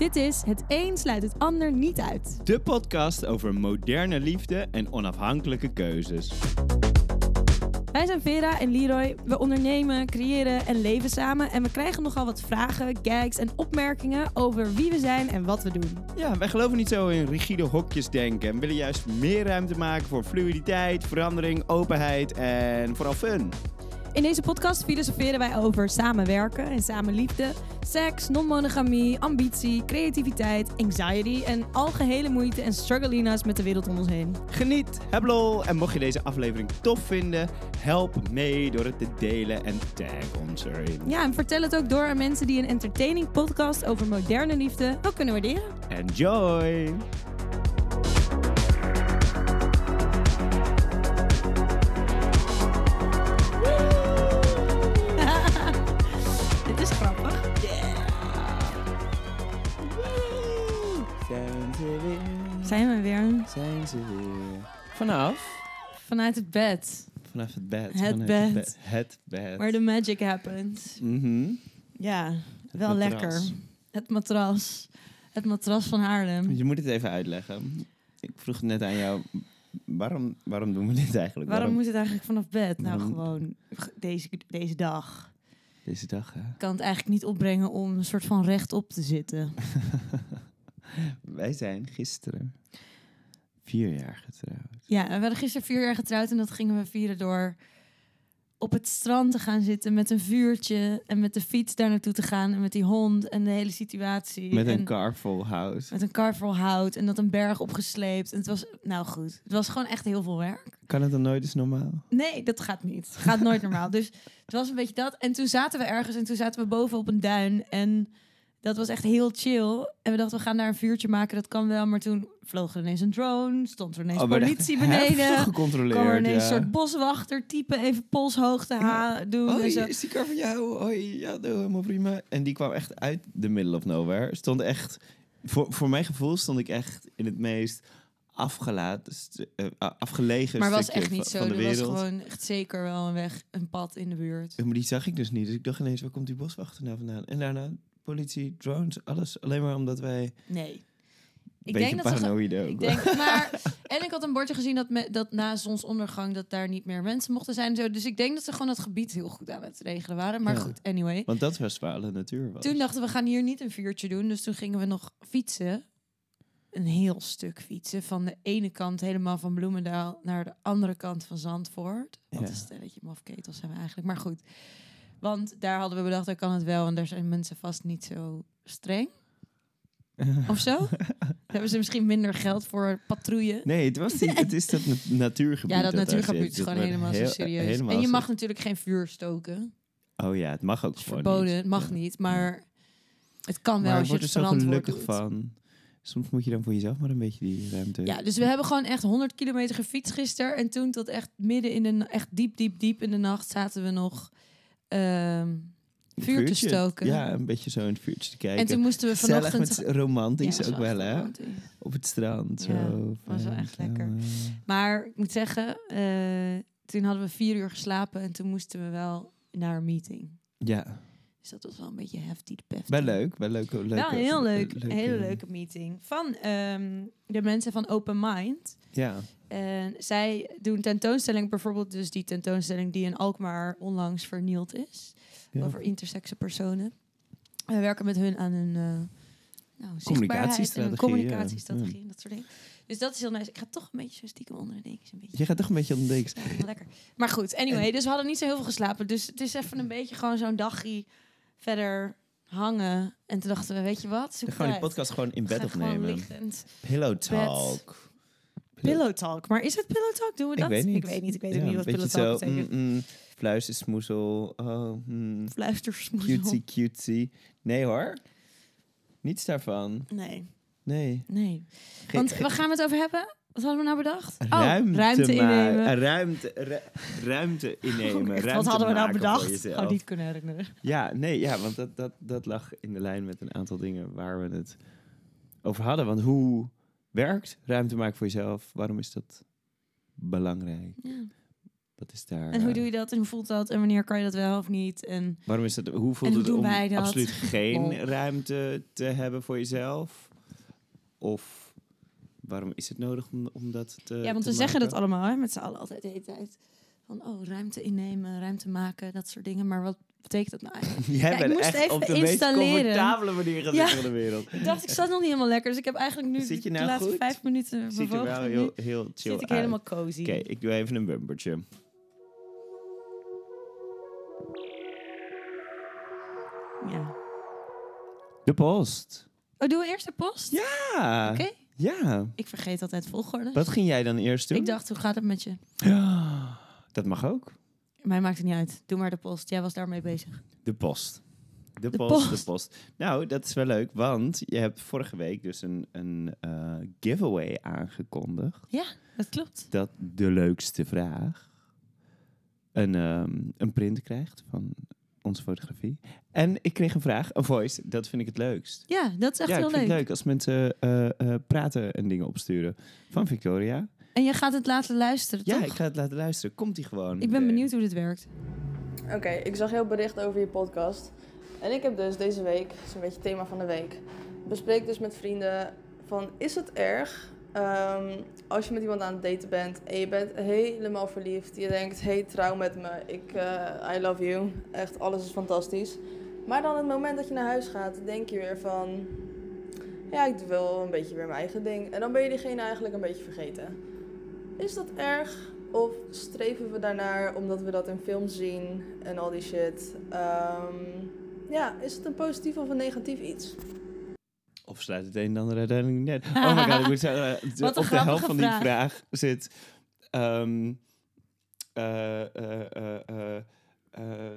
Dit is Het een sluit het ander niet uit. De podcast over moderne liefde en onafhankelijke keuzes. Wij zijn Vera en Leroy. We ondernemen, creëren en leven samen. En we krijgen nogal wat vragen, gags en opmerkingen over wie we zijn en wat we doen. Ja, wij geloven niet zo in rigide hokjes denken en willen juist meer ruimte maken voor fluiditeit, verandering, openheid en vooral fun. In deze podcast filosoferen wij over samenwerken en samenliefde, seks, non-monogamie, ambitie, creativiteit, anxiety en algehele moeite en struggelina's met de wereld om ons heen. Geniet, heb lol en mocht je deze aflevering tof vinden, help mee door het te delen en tag ons erin. Ja, en vertel het ook door aan mensen die een entertaining podcast over moderne liefde ook kunnen waarderen. Enjoy! Zijn we weer Zijn ze weer? Vanaf? vanuit het bed, Vanaf het bed. Het vanuit bed. Het, het bed. where the magic happens. Mhm. Ja, Het wel matras. lekker. Het matras. Het matras van Haarlem. Je moet het even uitleggen. Ik vroeg net aan jou, waarom, waarom doen we dit eigenlijk? Waarom moet het eigenlijk vanaf bed? Nou, Waarom? gewoon deze, deze dag. Deze dag, hè? Ik kan het eigenlijk niet opbrengen om een soort van rechtop te zitten. Wij zijn gisteren vier jaar getrouwd. Ja, we waren gisteren vier jaar getrouwd en dat gingen we vieren door op het strand te gaan zitten met een vuurtje en met de fiets daar naartoe te gaan en met die hond en de hele situatie. Met een en kar vol hout. met een kar vol hout en dat een berg opgesleept. En het was, nou goed, het was gewoon echt heel veel werk. Kan het dan nooit eens normaal? Nee, dat gaat niet. Gaat nooit normaal. Dus het was een beetje dat. En toen zaten we ergens en toen zaten we boven op een duin. En dat was echt heel chill. En we dachten, we gaan daar een vuurtje maken. Dat kan wel. Maar toen vloog er ineens een drone. Stond er ineens Oh, politie beneden. gecontroleerd, kwam er ineens ja. een soort boswachter type even polshoogte ha- doen. en Hoi, zo. is die kar van jou? Hoi, ja, doe helemaal prima. En die kwam echt uit de middle of nowhere. Stond echt, voor, voor mijn gevoel stond ik echt in het meest afgelaten, eh, afgelegen Maar was echt niet van, zo. van de Er was gewoon echt zeker wel een weg, een pad in de buurt. Ja, Maar die zag ik dus niet. Dus ik dacht ineens, waar komt die boswachter nou vandaan? En daarna politie, drones, alles. Alleen maar omdat wij Nee. Ik denk dat ze... Ik denk, maar, en ik had een bordje gezien dat, me, dat na zonsondergang dat daar niet meer mensen mochten zijn. Zo. Dus ik denk dat ze gewoon het gebied heel goed aan het regelen waren. Maar Ja. goed, anyway. Want dat was waar alle natuur was. Toen dachten we, we gaan hier niet een vuurtje doen. Dus toen gingen we nog fietsen. Een heel stuk fietsen. Van de ene kant helemaal van Bloemendaal naar de andere kant van Zandvoort. Wat Ja. een stelletje mafketels zijn we eigenlijk. Maar goed. Want daar hadden we bedacht, daar kan het wel. En daar zijn mensen vast niet zo streng. Of zo? Daar hebben ze misschien minder geld voor patrouille. Nee, het, was die, het is dat na- natuurgebied. Ja, dat natuurgebied is Dat gewoon helemaal heel- zo serieus. helemaal en je zo- mag natuurlijk geen vuur stoken. Oh ja, het mag ook Het is gewoon verboden, niet. het mag Ja. niet. Maar het kan wel Maar als je het er zo gelukkig doet. van. Soms moet je dan voor jezelf maar een beetje die ruimte... Ja, dus we hebben gewoon echt 100 kilometer gefietst gisteren. En toen tot echt midden in de... Echt diep, diep, diep in de nacht zaten we nog... ehm, vuur te stoken. Ja, een beetje zo in het vuurtje te kijken. en toen moesten we vanochtend... met romantisch Ja, ook wel, hè? romantisch. Op het strand, Ja, zo. was wel fijn, echt lekker. samen. Maar ik moet zeggen, eh, toen hadden we vier uur geslapen. En toen moesten we wel naar een meeting. Ja, Dus dat was wel een beetje pefty. wel leuk. Wel leuk. leuk Wel heel leuk. Een hele leuke meeting. Van ehm, de mensen van Open Mind. Ja, En zij doen tentoonstelling, bijvoorbeeld dus die tentoonstelling die in Alkmaar onlangs vernield is. ja. Over intersexe personen. We werken met hun aan een uh, nou, zichtbaarheid en Communicatiestrategie, ja. communicatiestrategie en dat soort dingen. Dus dat is heel nice. Ik ga toch een beetje zo stiekem onder de dekens. Een beetje. Je gaat toch een beetje op de dekens. Ja, lekker. Maar goed, anyway. Dus we hadden niet zo heel veel geslapen. Dus het is even een beetje gewoon zo'n dagje verder hangen. En toen dachten we, weet je wat? Zoek gewoon die podcast gewoon in bed opnemen. Pillow talk. Pillow talk. Maar is het pillow talk? Doen we Ik dat? weet niet. Ik weet niet. Ik weet Ja, niet wat pillow talk zo, betekent. mm, mm, fluistersmoezel. Oh, mm, Fluistersmoezel. cutesy, cutesy. Nee hoor. Niets daarvan. Nee, Nee. nee. Want waar gaan we het over hebben? Wat hadden we nou bedacht? ruimte, oh, ruimte innemen. Ruimte, ru- ruimte innemen. Ruimte wat hadden we nou bedacht? Gewoon niet kunnen herinneren. Ja, nee, ja, want dat, dat, dat lag in de lijn met een aantal dingen waar we het over hadden. Want hoe werkt ruimte maken voor jezelf? Waarom is dat belangrijk? Ja. Wat is daar... En hoe eh, doe je dat en hoe voelt dat en wanneer kan je dat wel of niet? En Waarom is het, hoe voelt hoe het om dat? absoluut geen ruimte te hebben voor jezelf? Of waarom is het nodig om, om dat te ja, want te we zeggen dat allemaal hè, met z'n allen altijd de hele tijd. Van oh, ruimte innemen, ruimte maken, dat soort dingen. Maar wat betekent dat nou eigenlijk? Jij Ja, ik moest echt even op de meest installeren. comfortabele manier gaan Ja. de wereld. Ik dacht, ik zat nog niet helemaal lekker. Dus ik heb eigenlijk nu Zit je de nou laatste goed? vijf minuten Ziet er wel heel, chill zit ik uit. helemaal cozy. Oké, ik doe even een bumpertje. Ja. De post. Oh, doen we eerst de post? Ja. Oké. Ja. Ik vergeet altijd volgorde. Wat ging jij dan eerst doen? Ik dacht, hoe gaat het met je? Dat mag ook. Mij maakt het niet uit. Doe maar de post. Jij was daarmee bezig. De post. De, De post, post. de post. Nou, dat is wel leuk, want je hebt vorige week dus een, een eh, giveaway aangekondigd. Ja, dat klopt. Dat de leukste vraag een, ehm, een print krijgt van onze fotografie. En ik kreeg een vraag, een voice. Dat vind ik het leukst. Ja, dat is echt ja, ik heel vind leuk. het leuk als mensen eh, eh, praten en dingen opsturen. Van Victoria. En je gaat het laten luisteren, Ja, toch? ik ga het laten luisteren. Komt die gewoon. Ik ben benieuwd hoe dit werkt. Oké, ik zag heel bericht over je podcast. En ik heb dus deze week, dat is een beetje het thema van de week, bespreek dus met vrienden van is het erg ehm, als je met iemand aan het daten bent en je bent helemaal verliefd. Je denkt, hey trouw met me, ik, eh, I love you, echt alles is fantastisch. Maar dan het moment dat je naar huis gaat, denk je weer van, ja ik doe wel een beetje weer mijn eigen ding. En dan ben je diegene eigenlijk een beetje vergeten. Is dat erg? Of streven we daarnaar omdat we dat in films zien en al die shit? Ehm, ja, is het een positief of een negatief iets? Of sluit het een en ander uiteindelijk net. Oh my god, ik moet zeggen, op de helft van die vraag. vraag zit... ehm, eh, eh, eh,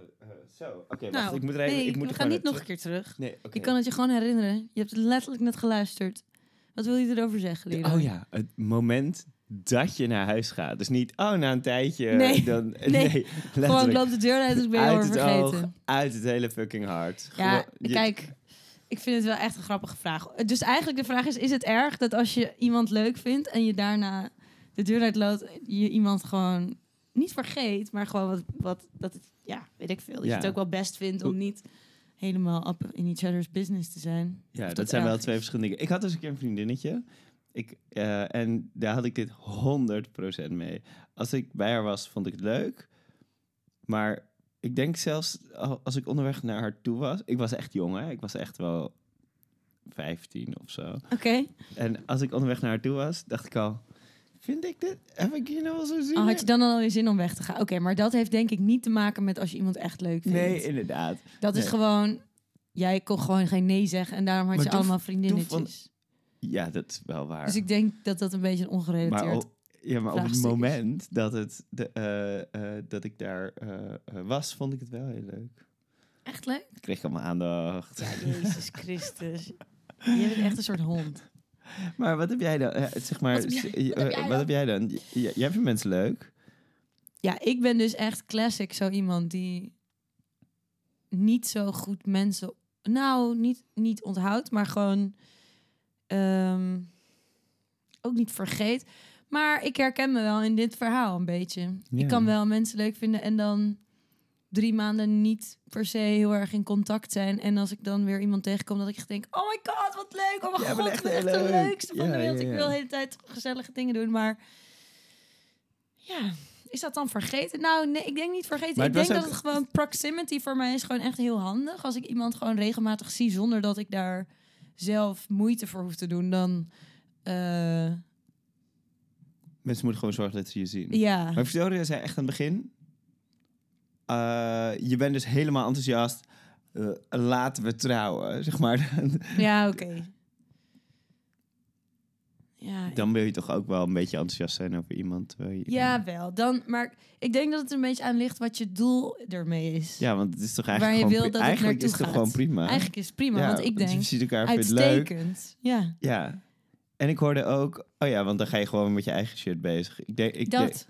zo, oké, wacht. Nou, Ik moet er even... nee, ik moet we gaan niet nog een keer terug. Nee. Je kan het je gewoon herinneren. Je hebt het letterlijk net geluisterd. Wat wil je erover zeggen, Leroy? Oh ja, het moment dat je naar huis gaat. Dus niet, oh, na een tijdje... Nee, Dan, nee. nee, Gewoon, ik loop de deur uit, dus ik ben uit vergeten. oog, uit het hele fucking hart. Ja, kijk, ik vind het wel echt een grappige vraag. Dus eigenlijk de vraag is, is het erg dat als je iemand leuk vindt en je daarna de deur uitloopt, je iemand gewoon niet vergeet, maar gewoon wat, wat dat het, ja, weet ik veel, dat Ja. je het ook wel best vindt om niet helemaal up in each other's business te zijn. Ja, dat, dat zijn wel twee verschillende dingen. Ik had dus een keer een vriendinnetje. Ik, eh, en daar had ik dit 100% mee. Als ik bij haar was, vond ik het leuk. Maar ik denk zelfs al- als ik onderweg naar haar toe was. Ik was echt jong, hè? Ik was echt wel 15 of zo. Oké, En als ik onderweg naar haar toe was, dacht ik al... Vind ik dit? Heb ik hier nou wel zo zin oh, had je dan al je zin om weg te gaan? Oké, maar dat heeft denk ik niet te maken met als je iemand echt leuk vindt. Nee, inderdaad. dat is gewoon, jij kon gewoon geen nee zeggen en daarom had Maar je allemaal vriendinnetjes. Ja, dat is wel waar. Dus ik denk dat dat een beetje Maar, ongerelateerd ja, maar op het moment dat, het de, eh, eh, dat ik daar eh, was, vond ik het wel heel leuk. Echt leuk? Ik kreeg allemaal aandacht. Ja, Jezus Christus. Je bent echt een soort hond. Maar wat heb jij dan? zeg maar, Wat heb jij- s- wat heb jij wat dan? heb jij dan? J- j- jij vindt mensen leuk. Ja, ik ben dus echt classic zo iemand die niet zo goed mensen... Nou, niet, niet onthoudt, maar gewoon... ehm, ook niet vergeet. Maar ik herken me wel in dit verhaal een beetje. Ja. Ik kan wel mensen leuk vinden en dan drie maanden niet per se heel erg in contact zijn. En als ik dan weer iemand tegenkom, dat ik echt denk... Oh my god, wat leuk! Oh mijn bent god, echt echt de leuk. leukste van Ja, de wereld. ja, Ik ja. wil de hele tijd gezellige dingen doen, maar... Ja, is dat dan vergeten? Nou, nee, ik denk niet vergeten. Ik denk dat het gewoon proximity voor mij is gewoon echt heel handig. Als ik iemand gewoon regelmatig zie zonder dat ik daar zelf moeite voor hoef te doen, dan eh, Mensen moeten gewoon zorgen dat ze je zien. ja. Maar Victoria zei echt aan het begin... eh, je bent dus helemaal enthousiast. eh, laten we trouwen, zeg maar. Ja, oké. Ja, Dan wil je toch ook wel een beetje enthousiast zijn over iemand. je- ja, wel. Dan, maar ik denk dat het een beetje aan ligt wat je doel ermee is. Ja, want het is toch Waar eigenlijk je gewoon wil dat het Eigenlijk is het toch gaat. gewoon prima. Eigenlijk is het prima, Ja, want ik je denk ziet elkaar, het leuk. uitstekend. Ja, Ja. En ik hoorde ook... Oh ja, want dan ga je gewoon met je eigen shit bezig. Ik denk... Ik denk dat.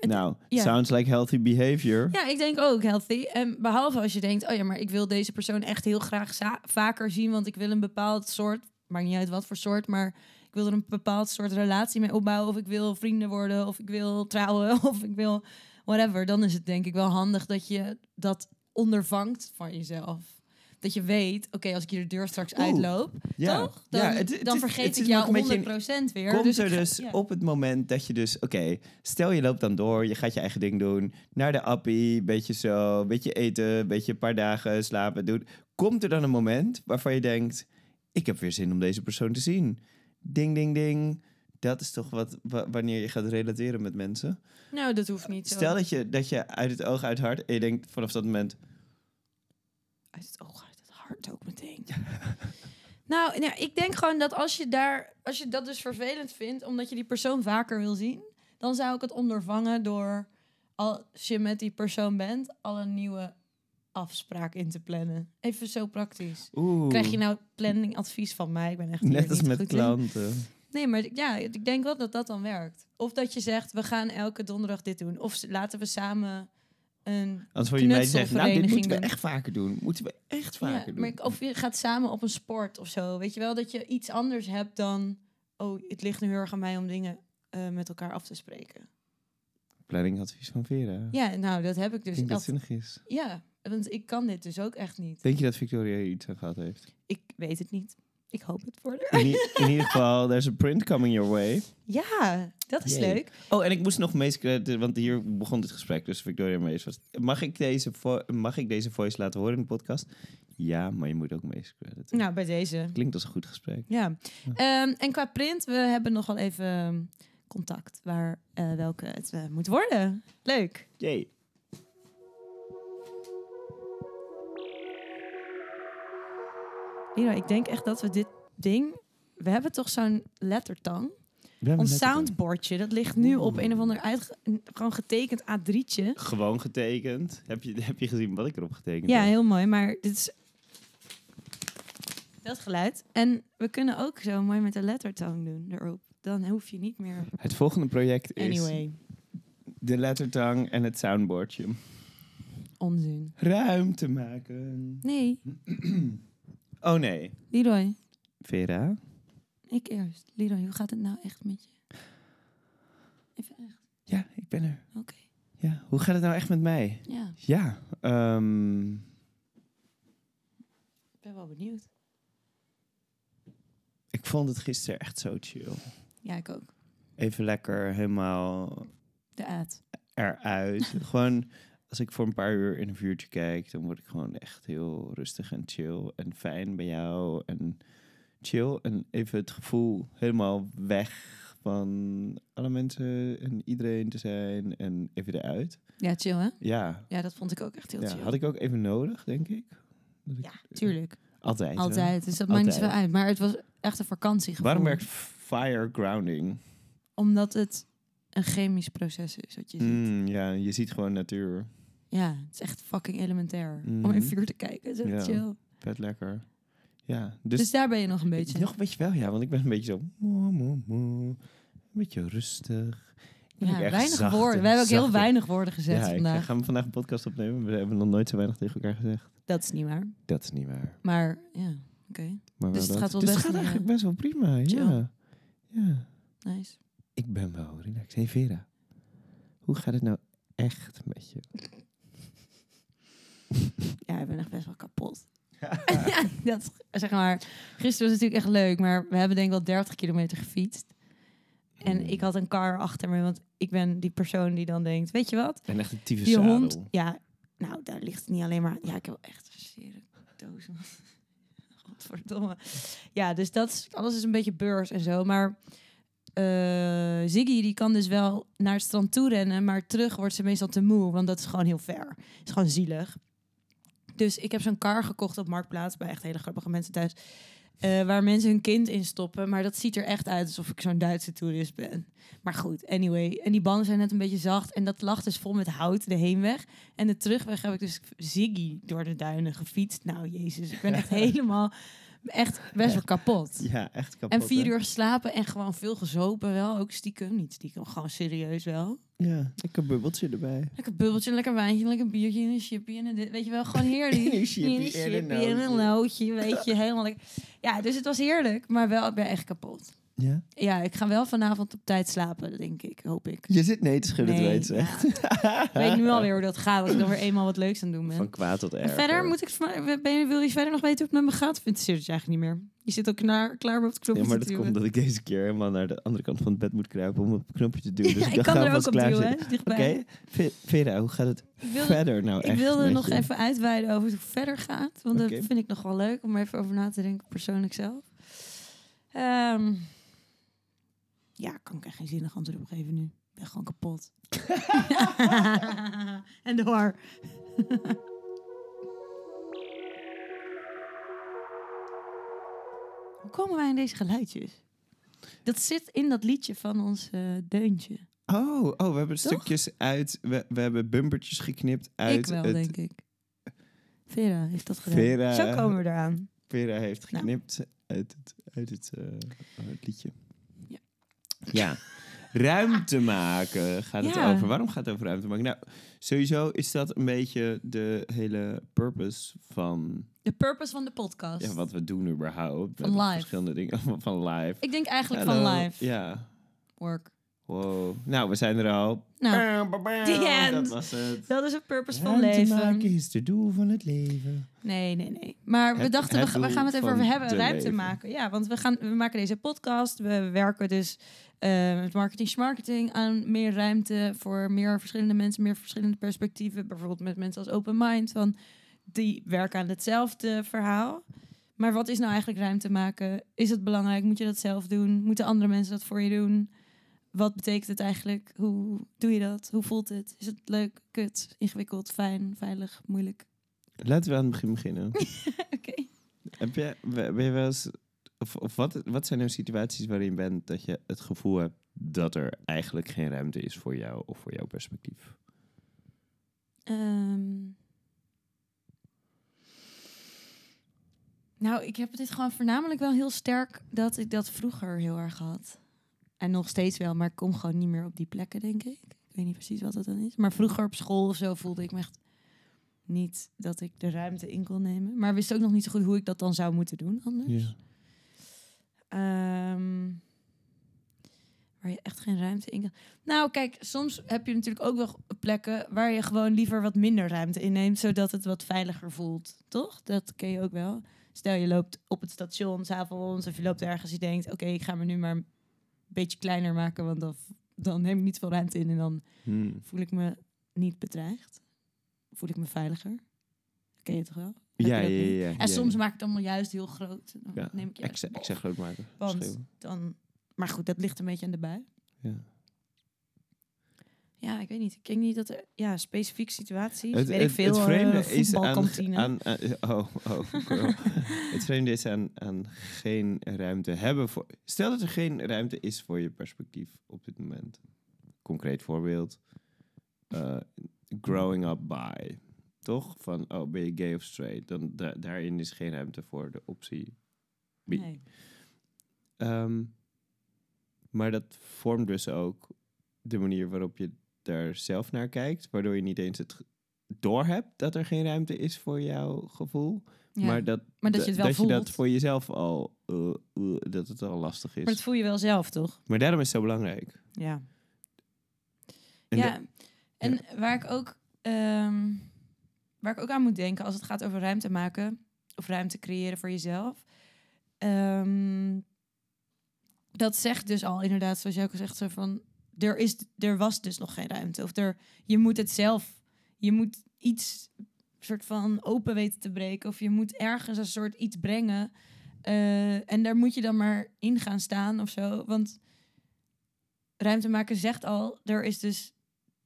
nou, ja. sounds like healthy behavior. Ja, ik denk ook healthy. En behalve als je denkt, oh ja, maar ik wil deze persoon echt heel graag vaker zien, want ik wil een bepaald soort, maakt niet uit wat voor soort, maar wil er een bepaald soort relatie mee opbouwen, of ik wil vrienden worden, of ik wil trouwen, of ik wil whatever, dan is het denk ik wel handig dat je dat ondervangt van jezelf. Dat je weet, oké, als ik hier de deur straks Oeh. uitloop, Ja. toch? Dan, Ja, het- het dan vergeet het ik jou nog een beetje 100% weer. Komt dus er ga- dus ja. op het moment dat je dus... Oké, stel je loopt dan door, je gaat je eigen ding doen. Naar de appie, beetje zo, beetje eten, beetje een paar dagen slapen doen. Komt er dan een moment waarvan je denkt... Ik heb weer zin om deze persoon te zien. Ding, ding, ding. Dat is toch wat wa- wanneer je gaat relateren met mensen. Nou, dat hoeft niet. Stel dat je, dat je uit het oog, uit het hart... En je denkt vanaf dat moment... Uit het oog, uit het hart ook meteen. nou, nou, ik denk gewoon dat als je daar, als je dat dus vervelend vindt, omdat je die persoon vaker wil zien, dan zou ik het ondervangen door als je met die persoon bent, al een nieuwe afspraak in te plannen. Even zo praktisch. Oeh, Krijg je nou planningadvies van mij? Ik ben echt net als niet met goed in. klanten. Nee, maar ja, ik denk wel dat dat dan werkt. Of dat je zegt, we gaan elke donderdag dit doen. Of laten we samen een Anders voor je mij zegt, nou, dit moeten we echt vaker doen. Moeten we echt vaker Ja, doen. maar ik- of je gaat samen op een sport of zo. Weet je wel dat je iets anders hebt dan. Oh, het ligt nu heel erg aan mij om dingen eh, met elkaar af te spreken. Planningadvies van Vera. Ja, nou, dat heb ik Ik dus. denk dat Dat, zinnig is. ja, want ik kan dit dus ook echt niet. Denk je dat Victoria hier iets aan gehad heeft? Ik weet het niet. Ik hoop het voor haar. In, ieder geval, there's a print coming your way. Ja, dat is Yay. leuk. Oh, en ik moest nog meest crediten, want hier begon dit gesprek, dus Victoria Mees was. Mag ik, deze vo- mag ik deze voice laten horen in de podcast? Ja, maar je moet ook meest crediten. Nou, bij deze. Klinkt als een goed gesprek. Ja. Ehm, en qua print, we hebben nog wel even contact waar eh, welke het eh, moet worden. Leuk. Jee. Ik denk echt dat we dit ding... We hebben toch zo'n lettertang? Ons soundboardje, dat ligt nu op een of ander een- gewoon getekend A3'tje. Gewoon getekend. Heb je, heb je gezien wat ik erop getekend Ja, heb? heel mooi, maar dit is dat geluid. En we kunnen ook zo mooi met de lettertang doen erop. Dan hoef je niet meer. Het volgende project is Anyway, de lettertang en het soundboardje. onzin. Ruimte maken. Nee, Oh nee. Leroy, Vera? ik eerst. Leroy, hoe gaat het nou echt met je? Even echt. Ja, ik ben er. Oké, Ja, hoe gaat het nou echt met mij? ja, Ja, ehm, ik ben wel benieuwd. ik vond het gisteren echt zo chill. Ja, ik ook. Even lekker helemaal De aad. eruit. gewoon, als ik voor een paar uur in een vuurtje kijk, dan word ik gewoon echt heel rustig en chill en fijn bij jou. En chill en even het gevoel helemaal weg van alle mensen en iedereen te zijn en even eruit. Ja, chill hè? Ja, Ja, dat vond ik ook echt heel ja chill. had ik ook even nodig, denk ik. Dat ik- Ja, tuurlijk. Altijd. hè? Altijd. Dus dat maakt niet Altijd. uit. Maar het was echt een vakantiegevoel. Waarom werkt fire grounding? Omdat het een chemisch proces is, wat je ziet. Mm, ja, je ziet gewoon natuur. Ja, het is echt fucking elementair. Om in vuur te kijken. Echt Ja. chill. Vet lekker. Ja, Dus, dus, daar ben je nog een beetje. nog een beetje wel, ja, want ik ben een beetje zo moe, moe, moe. een beetje rustig. Ja, weinig zacht woorden. en We hebben ook heel weinig woorden gezet Ja, ik vandaag. ga gaan vandaag een podcast opnemen. We hebben nog nooit zo weinig tegen elkaar gezegd. Dat is niet waar. Dat is niet waar. Maar ja, oké. Dus het dat. gaat wel dus best het gaat eigenlijk eh, best wel prima. chill. Ja. ja. Nice. Ik ben wel relaxed. Hey Vera, hoe gaat het nou echt met je? Ja, ik ben echt best wel kapot. dat, zeg maar, gisteren was natuurlijk echt leuk, maar we hebben denk ik wel 30 kilometer gefietst. En Hmm. ik had een car achter me, want ik ben die persoon die dan denkt, weet je wat? En echt een tyfus Die zadel. hond, ja, nou, daar ligt het niet alleen maar. Ja, ik heb wel echt een zere doos. man. Godverdomme. Ja, dus dat is, alles is een beetje beurs en zo. Maar eh, Ziggy, die kan dus wel naar het strand toe rennen, maar terug wordt ze meestal te moe, want dat is gewoon heel ver. Het is gewoon zielig. Dus ik heb zo'n car gekocht op Marktplaats bij echt hele grappige mensen thuis. eh, waar mensen hun kind in stoppen. Maar dat ziet er echt uit alsof ik zo'n Duitse toerist ben. Maar goed, anyway. En die banden zijn net een beetje zacht. En dat lag dus vol met hout, de heenweg. En de terugweg heb ik dus Ziggy door de duinen gefietst. Nou, jezus, ik ben echt helemaal... Echt best wel kapot. Ja, echt kapot. En vier hè? uur geslapen en gewoon veel gezopen wel. Ook stiekem, niet stiekem, gewoon serieus wel. Ja, ik een bubbeltje erbij. Lekker bubbeltje, lekker wijntje, lekker biertje en een chipje en een dit. Weet je wel, gewoon heerlijk. En een chippy En en een nootje, weet je, helemaal lekker. Ja, dus het was heerlijk, maar wel, ik ben echt kapot. Ja? Ja, ik ga wel vanavond op tijd slapen, denk ik. Hoop ik. Je zit nee te schudden, Nee, het weet ja. echt. Ik weet nu alweer hoe dat gaat als ik dan weer eenmaal wat leuks aan doen ben. Van kwaad tot erg. En verder moet ik, ben je, wil je verder nog weten hoe het met me gaat? Of interesseert het je eigenlijk niet meer? Je zit al klaar, klaar om op het knopje Ja, maar dat komt dat ik deze keer helemaal naar de andere kant van het bed moet kruipen om op het knopje te duwen. Dus Ja, ik ik kan er ook op duwen. Oké, Ve- Vera, hoe gaat het Ik wilde, verder nou ik echt wilde met nog je? even uitweiden over hoe het verder gaat. Want dat vind ik nog wel leuk om even over na te denken, persoonlijk zelf. Ehm, ja, kan ik echt geen zinnig antwoord op geven nu. Ik ben gewoon kapot. en door. Hoe komen wij in deze geluidjes? Dat zit in dat liedje van ons eh, deuntje. Oh, oh, we hebben Toch? stukjes uit, we, we hebben bumpertjes geknipt uit ik wel, het... denk ik. Vera heeft dat gedaan. Vera- Zo komen we eraan. Vera heeft Nou. geknipt uit het, uit het, eh, het liedje. Ja. Ruimte maken gaat het Ja. over. Waarom gaat het over ruimte maken? Nou, sowieso is dat een beetje de hele purpose van De purpose van de podcast. ja, wat we doen überhaupt. Van live. Verschillende dingen van live. Ik denk eigenlijk van live Ja. work. Wow. Nou, we zijn er al. Nou, end. Dat was het. dat is een purpose van leven. maken is het doel van het leven. Nee, nee, nee. Maar we Het- dachten, het we, gaan het even over hebben. Ruimte leven. maken. Ja, want we, gaan, we maken deze podcast. We werken dus eh, met marketing marketing aan meer ruimte voor meer verschillende mensen, meer verschillende perspectieven. Bijvoorbeeld met mensen als Open Mind. Van, die werken aan hetzelfde verhaal. Maar wat is nou eigenlijk ruimte maken? Is het belangrijk? Moet je dat zelf doen? Moeten andere mensen dat voor je doen? Wat betekent het eigenlijk? Hoe doe je dat? Hoe voelt het? Is het leuk, kut, ingewikkeld, fijn, veilig, moeilijk? Laten we aan het begin beginnen. Oké. Heb je, ben je wel eens, of, of wat, wat zijn nou situaties waarin je bent dat je het gevoel hebt dat er eigenlijk geen ruimte is voor jou of voor jouw perspectief? Ehm. nou, ik heb dit gewoon voornamelijk wel heel sterk dat ik dat vroeger heel erg had. En nog steeds wel, maar ik kom gewoon niet meer op die plekken, denk ik. Ik weet niet precies wat dat dan is. Maar vroeger op school of zo voelde ik me echt niet dat ik de ruimte in kon nemen. Maar wist ook nog niet zo goed hoe ik dat dan zou moeten doen anders. Ehm, waar je echt geen ruimte in kan. Nou, kijk, soms heb je natuurlijk ook wel plekken waar je gewoon liever wat minder ruimte inneemt, zodat het wat veiliger voelt. Toch? Dat ken je ook wel. Stel je loopt op het station s'avonds of je loopt ergens en je denkt, oké, ik ga me nu maar beetje kleiner maken, want dan, dan neem ik niet veel ruimte in en dan Hmm. voel ik me niet bedreigd. Voel ik me veiliger. Ken je het toch wel? Ja, ja, ja, En soms maak ik het allemaal juist heel groot. Dan Ja, neem ik juist zeg, ik zeg groot maken. Want dan... Maar goed, dat ligt een beetje aan de bui. Ja. Ja, ik weet niet. Ik denk niet dat er... Ja, specifieke situaties. Het, weet het, ik veel. het vreemde eh, is aan, oh, oh, het vreemde is aan, aan geen ruimte hebben voor. Stel dat er geen ruimte is voor je perspectief op dit moment. Concreet voorbeeld: eh, growing up by, toch? Van oh, ben je gay of straight? Dan da- daarin is geen ruimte voor de optie. Nee. Ehm, maar dat vormt dus ook de manier waarop je daar zelf naar kijkt, waardoor je niet eens het doorhebt dat er geen ruimte is voor jouw gevoel, Ja. maar dat, Maar dat je het wel dat je dat voor jezelf al eh, eh, dat het al lastig is. Maar dat voel je wel zelf, toch? Maar daarom is het zo belangrijk. Ja. En ja. en waar ik ook... ehm, waar ik ook aan moet denken als het gaat over ruimte maken... of ruimte creëren voor jezelf... ehm, dat zegt dus al inderdaad, zoals jij ook zegt, zo van... Er, is, er was dus nog geen ruimte. Of er, je moet het zelf... Je moet iets soort van open weten te breken. Of je moet ergens een soort iets brengen. Eh, en daar moet je dan maar in gaan staan of zo. Want ruimte maken zegt al, er is dus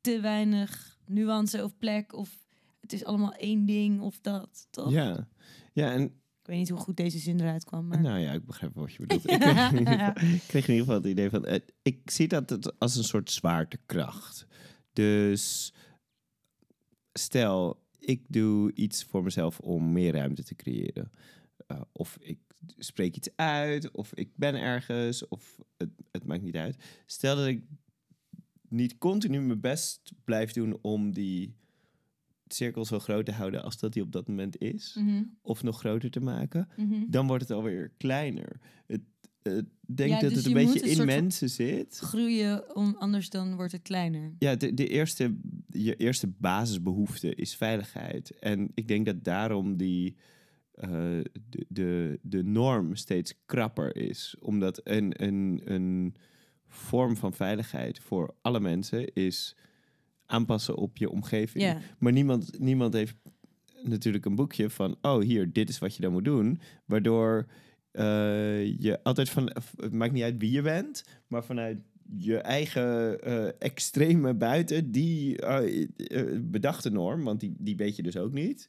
te weinig nuance of plek. Of het is allemaal één ding of dat, toch? ja. ja, en weet niet hoe goed deze zin eruit kwam. Maar... nou ja, ik begrijp wat je bedoelt. ik, kreeg in ieder geval, ik het idee van, eh, ik zie dat het als een soort zwaartekracht. Dus stel, ik doe iets voor mezelf om meer ruimte te creëren. Uh, of ik spreek iets uit, of ik ben ergens, of het, het maakt niet uit. Stel dat ik niet continu mijn best blijf doen om die cirkel zo groot te houden als dat die op dat moment is, Mhm, of nog groter te maken, mhm. dan wordt het alweer kleiner. Het, denk Ja, dat dus het een beetje een in mensen zit. Groeien, om, anders dan wordt het kleiner. Ja, de, de eerste, je eerste basisbehoefte is veiligheid. En ik denk dat daarom die, eh, de, de, de norm steeds krapper is. Omdat een, een, een vorm van veiligheid voor alle mensen is aanpassen op je omgeving. Maar niemand, niemand heeft natuurlijk een boekje van... oh, hier, dit is wat je dan moet doen. Waardoor eh, je altijd van... Het maakt niet uit wie je bent, maar vanuit je eigen eh, extreme buiten... die eh, bedachte norm, want die, die weet je dus ook niet...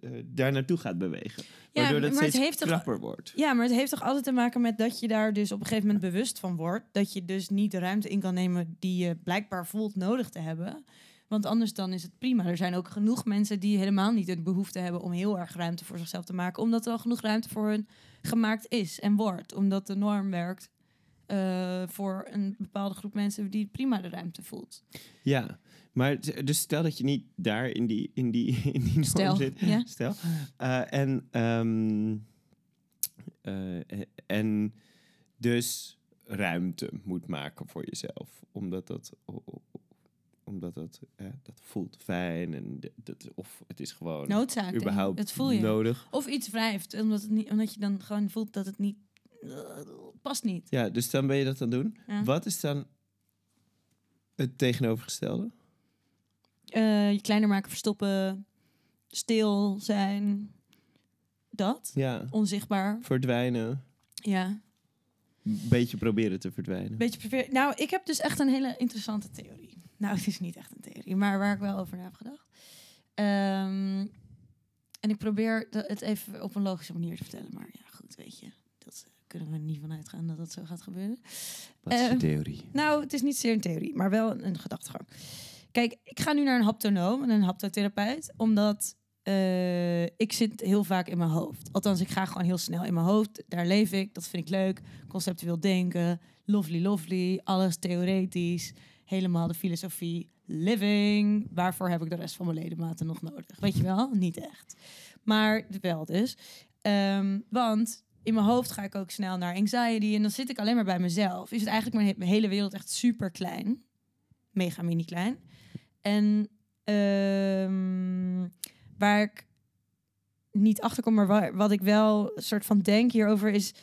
eh, daar naartoe gaat bewegen. Ja, waardoor dat maar het steeds heeft toch- krapper wordt. Ja, maar het heeft toch altijd te maken met dat je daar dus op een gegeven moment bewust van wordt. Dat je dus niet de ruimte in kan nemen die je blijkbaar voelt nodig te hebben. Want anders dan is het prima. Er zijn ook genoeg mensen die helemaal niet de behoefte hebben om heel erg ruimte voor zichzelf te maken. Omdat er al genoeg ruimte voor hun gemaakt is en wordt. Omdat de norm werkt eh, voor een bepaalde groep mensen die prima de ruimte voelt. Ja, maar dus stel dat je niet daar in die, in die, in die norm Stel, zit. ja. Stel. Eh, en, ehm, eh, en dus ruimte moet maken voor jezelf. Omdat dat, omdat dat, eh, dat voelt fijn. En dat, of het is gewoon Noodzaak. überhaupt Dat voel je. nodig. Of iets wrijft, omdat, het niet, omdat je dan gewoon voelt dat het niet eh, past niet. Ja, dus dan ben je dat aan het doen. Ja. Wat is dan het tegenovergestelde? Eh, je kleiner maken, verstoppen, stil zijn. Dat. Ja, Onzichtbaar. verdwijnen. Ja. Beetje proberen te verdwijnen. Beetje prefer- Nou, ik heb dus echt een hele interessante theorie. Nou, het is niet echt een theorie, maar waar ik wel over na heb gedacht. Ehm, en ik probeer het even op een logische manier te vertellen. Maar ja, goed, weet je. Dat eh, kunnen we niet van uitgaan dat dat zo gaat gebeuren. Wat is je eh, theorie? Nou, het is niet zeer een theorie, maar wel een gedachtegang. Kijk, ik ga nu naar een haptonoom en een haptotherapeut, omdat eh, ik zit heel vaak in mijn hoofd. Althans, ik ga gewoon heel snel in mijn hoofd. Daar leef ik, dat vind ik leuk. Conceptueel denken, lovely, lovely, alles theoretisch. Helemaal de filosofie, living. Waarvoor heb ik de rest van mijn ledematen nog nodig? Weet je wel? Niet echt. Maar wel dus. Ehm, want in mijn hoofd ga ik ook snel naar anxiety en dan zit ik alleen maar bij mezelf. Is het eigenlijk mijn, mijn hele wereld echt super klein. Mega mini klein. En ehm, waar ik niet achter kom, maar wa- wat ik wel soort van denk hierover is...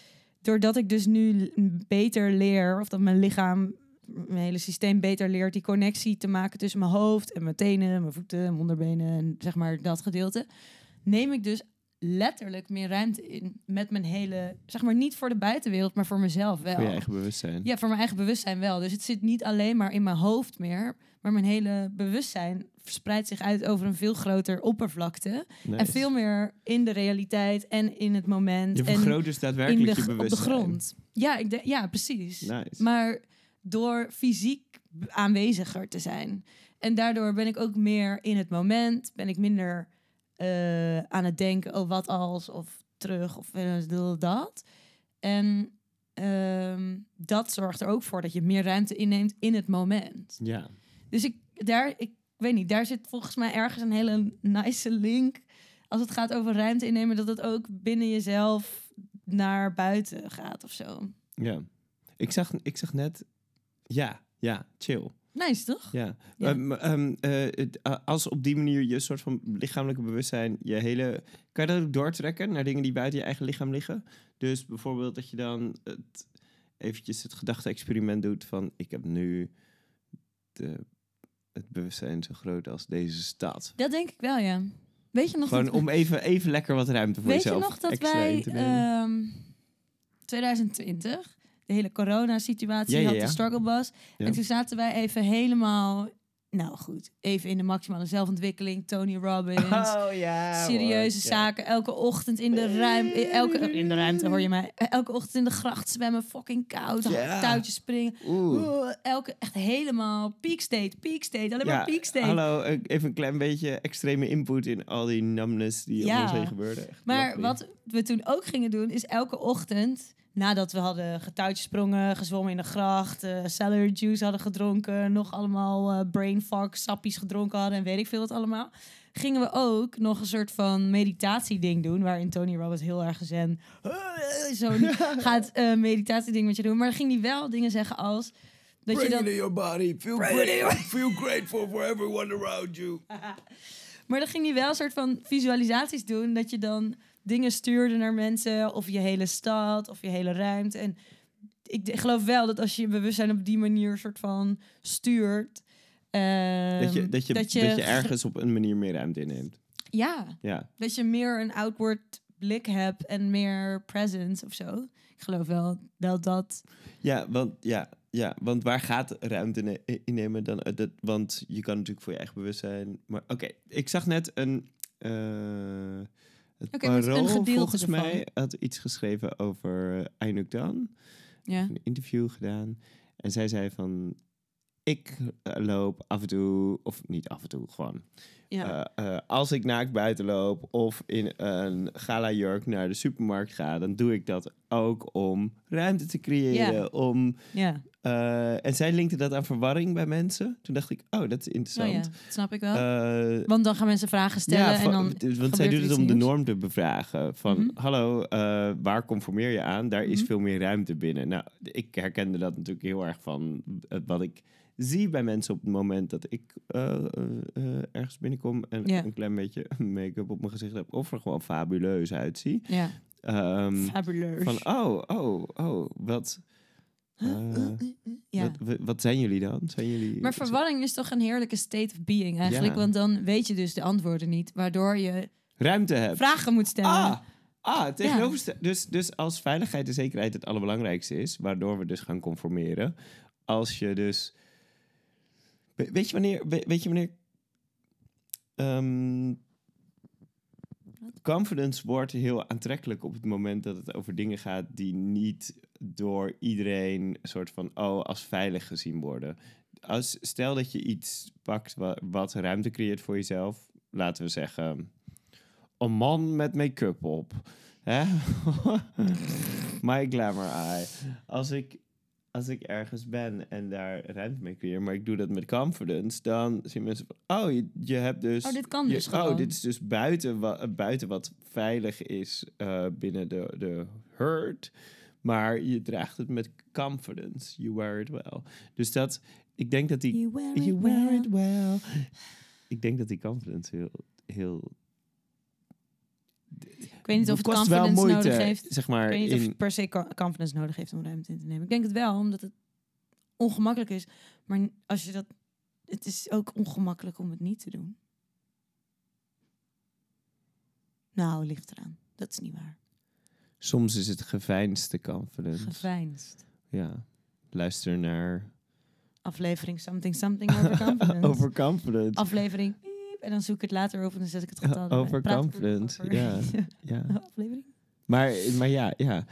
doordat ik dus nu beter leer, of dat mijn lichaam, mijn hele systeem beter leert... die connectie te maken tussen mijn hoofd en mijn tenen, mijn voeten, mijn onderbenen... en zeg maar dat gedeelte, neem ik dus letterlijk meer ruimte in met mijn hele... zeg maar niet voor de buitenwereld, maar voor mezelf wel. Voor je eigen bewustzijn. Ja, voor mijn eigen bewustzijn wel. Dus het zit niet alleen maar in mijn hoofd meer, maar mijn hele bewustzijn verspreidt zich uit over een veel groter oppervlakte. Nice. En veel meer in de realiteit en in het moment. Je vergroot dus in daadwerkelijk de, je op de bewustzijn. grond. Ja, ik ja, precies. Nice. Maar door fysiek aanweziger te zijn. En daardoor ben ik ook meer in het moment. Ben ik minder eh, aan het denken, oh wat als, of terug, of eh, dat. En ehm, dat zorgt er ook voor dat je meer ruimte inneemt in het moment. Ja. Dus ik, daar, ik weet niet, daar zit volgens mij ergens een hele nice link. Als het gaat over ruimte innemen, dat het ook binnen jezelf naar buiten gaat of zo. ja. Ik zag, ik zag net... Ja, ja, chill. Nice, toch? Ja. Ja. Ehm, ehm, eh, als op die manier je soort van lichamelijke bewustzijn, je hele. Kan je dat ook doortrekken naar dingen die buiten je eigen lichaam liggen? Dus bijvoorbeeld dat je dan het, eventjes het gedachte-experiment doet van: ik heb nu de, het bewustzijn zo groot als deze stad. Dat denk ik wel, ja. Weet je nog Gewoon dat, om even, even lekker wat ruimte voor weet je jezelf nog dat wij in te nemen. ehm 2020 de hele corona-situatie Ja, ja, had, de struggle was. En toen zaten wij even helemaal, nou goed, even in de maximale zelfontwikkeling. Tony Robbins, Oh ja. serieuze hoor. Ja. zaken. Elke ochtend in de ruimte, elke in de ruimte hoor je mij. Elke ochtend in de gracht zwemmen, fucking koud, Ja. touwtjes springen. Oeh. Elke echt helemaal peak state, peak state, alleen maar peak state. hallo, eh, even een klein beetje extreme input in al die numbness die Ja. om ons heen gebeurde. Echt Maar wat we toen ook gingen doen, is elke ochtend, nadat we hadden getouwtjesprongen, gezwommen in de gracht, eh celery juice hadden gedronken, nog allemaal eh brain fog sappies gedronken hadden en weet ik veel wat allemaal. gingen we ook nog een soort van meditatieding doen. Waarin Tony Robbins heel erg zen zo gaat eh meditatieding met je doen. Maar dan ging hij wel dingen zeggen als... Dat je dan, your body. Feel, your- feel grateful for everyone around you. maar dan ging hij wel een soort van visualisaties doen. Dat je dan dingen stuurde naar mensen. Of je hele stad, of je hele ruimte. En ik geloof wel dat als je je bewustzijn op die manier soort van stuurt... ehm, Dat je, dat, je, dat, je, ergens op een manier meer ruimte inneemt. Ja, Ja. dat je meer een outward blik hebt en meer presence of zo. Ik geloof wel dat dat... Ja, want, ja, ja, want waar gaat ruimte ne- innemen dan? eh, Dat, want je kan natuurlijk voor je eigen bewustzijn. Maar oké, ik zag net een. eh het een Parool, volgens ervan. mij had iets geschreven over uh, Ainuk Dan. Ja. Een interview gedaan. En zij zei van. Ik eh, loop af en toe, of niet af en toe, gewoon. Ja. Eh, als ik naakt buiten loop of in een gala jurk naar de supermarkt ga, dan doe ik dat ook om ruimte te creëren. Ja. Om, ja. Eh, en zij linkte dat aan verwarring bij mensen. Toen dacht ik, oh, dat is Oh interessant. ja, dat snap ik wel. Eh, Want dan gaan mensen vragen stellen ja, en dan want zij doet het om de norm te bevragen. Van, Mhm. hallo, eh, waar conformeer je aan? Daar is Mhm. veel meer ruimte binnen. Nou, ik herkende dat natuurlijk heel erg van wat ik zie bij mensen op het moment dat ik ergens binnenkom en een klein beetje make-up op mijn gezicht heb. Of er gewoon fabuleus uitzie. Ja, Ehm, fabuleus. van, oh, oh, oh, wat... eh, ja. wat, wat, zijn jullie dan? Zijn jullie... Maar verwarring is toch een heerlijke state of being eigenlijk. Ja. Want dan weet je dus de antwoorden niet. Waardoor je Ruimte hebt. vragen moet stellen. Ah, ah dus, dus als veiligheid en zekerheid het allerbelangrijkste is, waardoor we dus gaan conformeren. Als je dus. We- Weet je wanneer. we- Weet je wanneer. ehm, confidence wordt heel aantrekkelijk op het moment dat het over dingen gaat die niet door iedereen een soort van oh als veilig gezien worden. Als, stel dat je iets pakt wat, wat ruimte creëert voor jezelf, laten we zeggen een man met make-up op. Hè? My glamour eye. Als ik, als ik ergens ben en daar ruimte mee creëer, maar ik doe dat met confidence, dan zien mensen van, oh, je, je hebt dus... Oh, dit kan je- dus Oh, gewoon. dit is dus buiten, wa, buiten wat veilig is eh, binnen de, de herd, maar je draagt het met confidence. You wear it well. Dus dat, ik denk dat die... You wear it You wear well. it well. Ik denk dat die confidence heel, heel Ik weet niet of het confidence moeite, nodig heeft. zeg maar. Ik weet niet of het per se co- confidence nodig heeft om ruimte in te nemen. Ik denk het wel, omdat het ongemakkelijk is. Maar als je dat... Het is ook ongemakkelijk om het niet te doen. Nou, ligt eraan. Dat is niet waar. Soms is het geveinsde confidence. Geveinsd. ja. Luister naar Aflevering something something over confidence. overconfident. Aflevering piep, en dan zoek ik het later op en dan zet ik het getal erbij. Over over- ja. ja. Aflevering? Maar, maar ja, ja.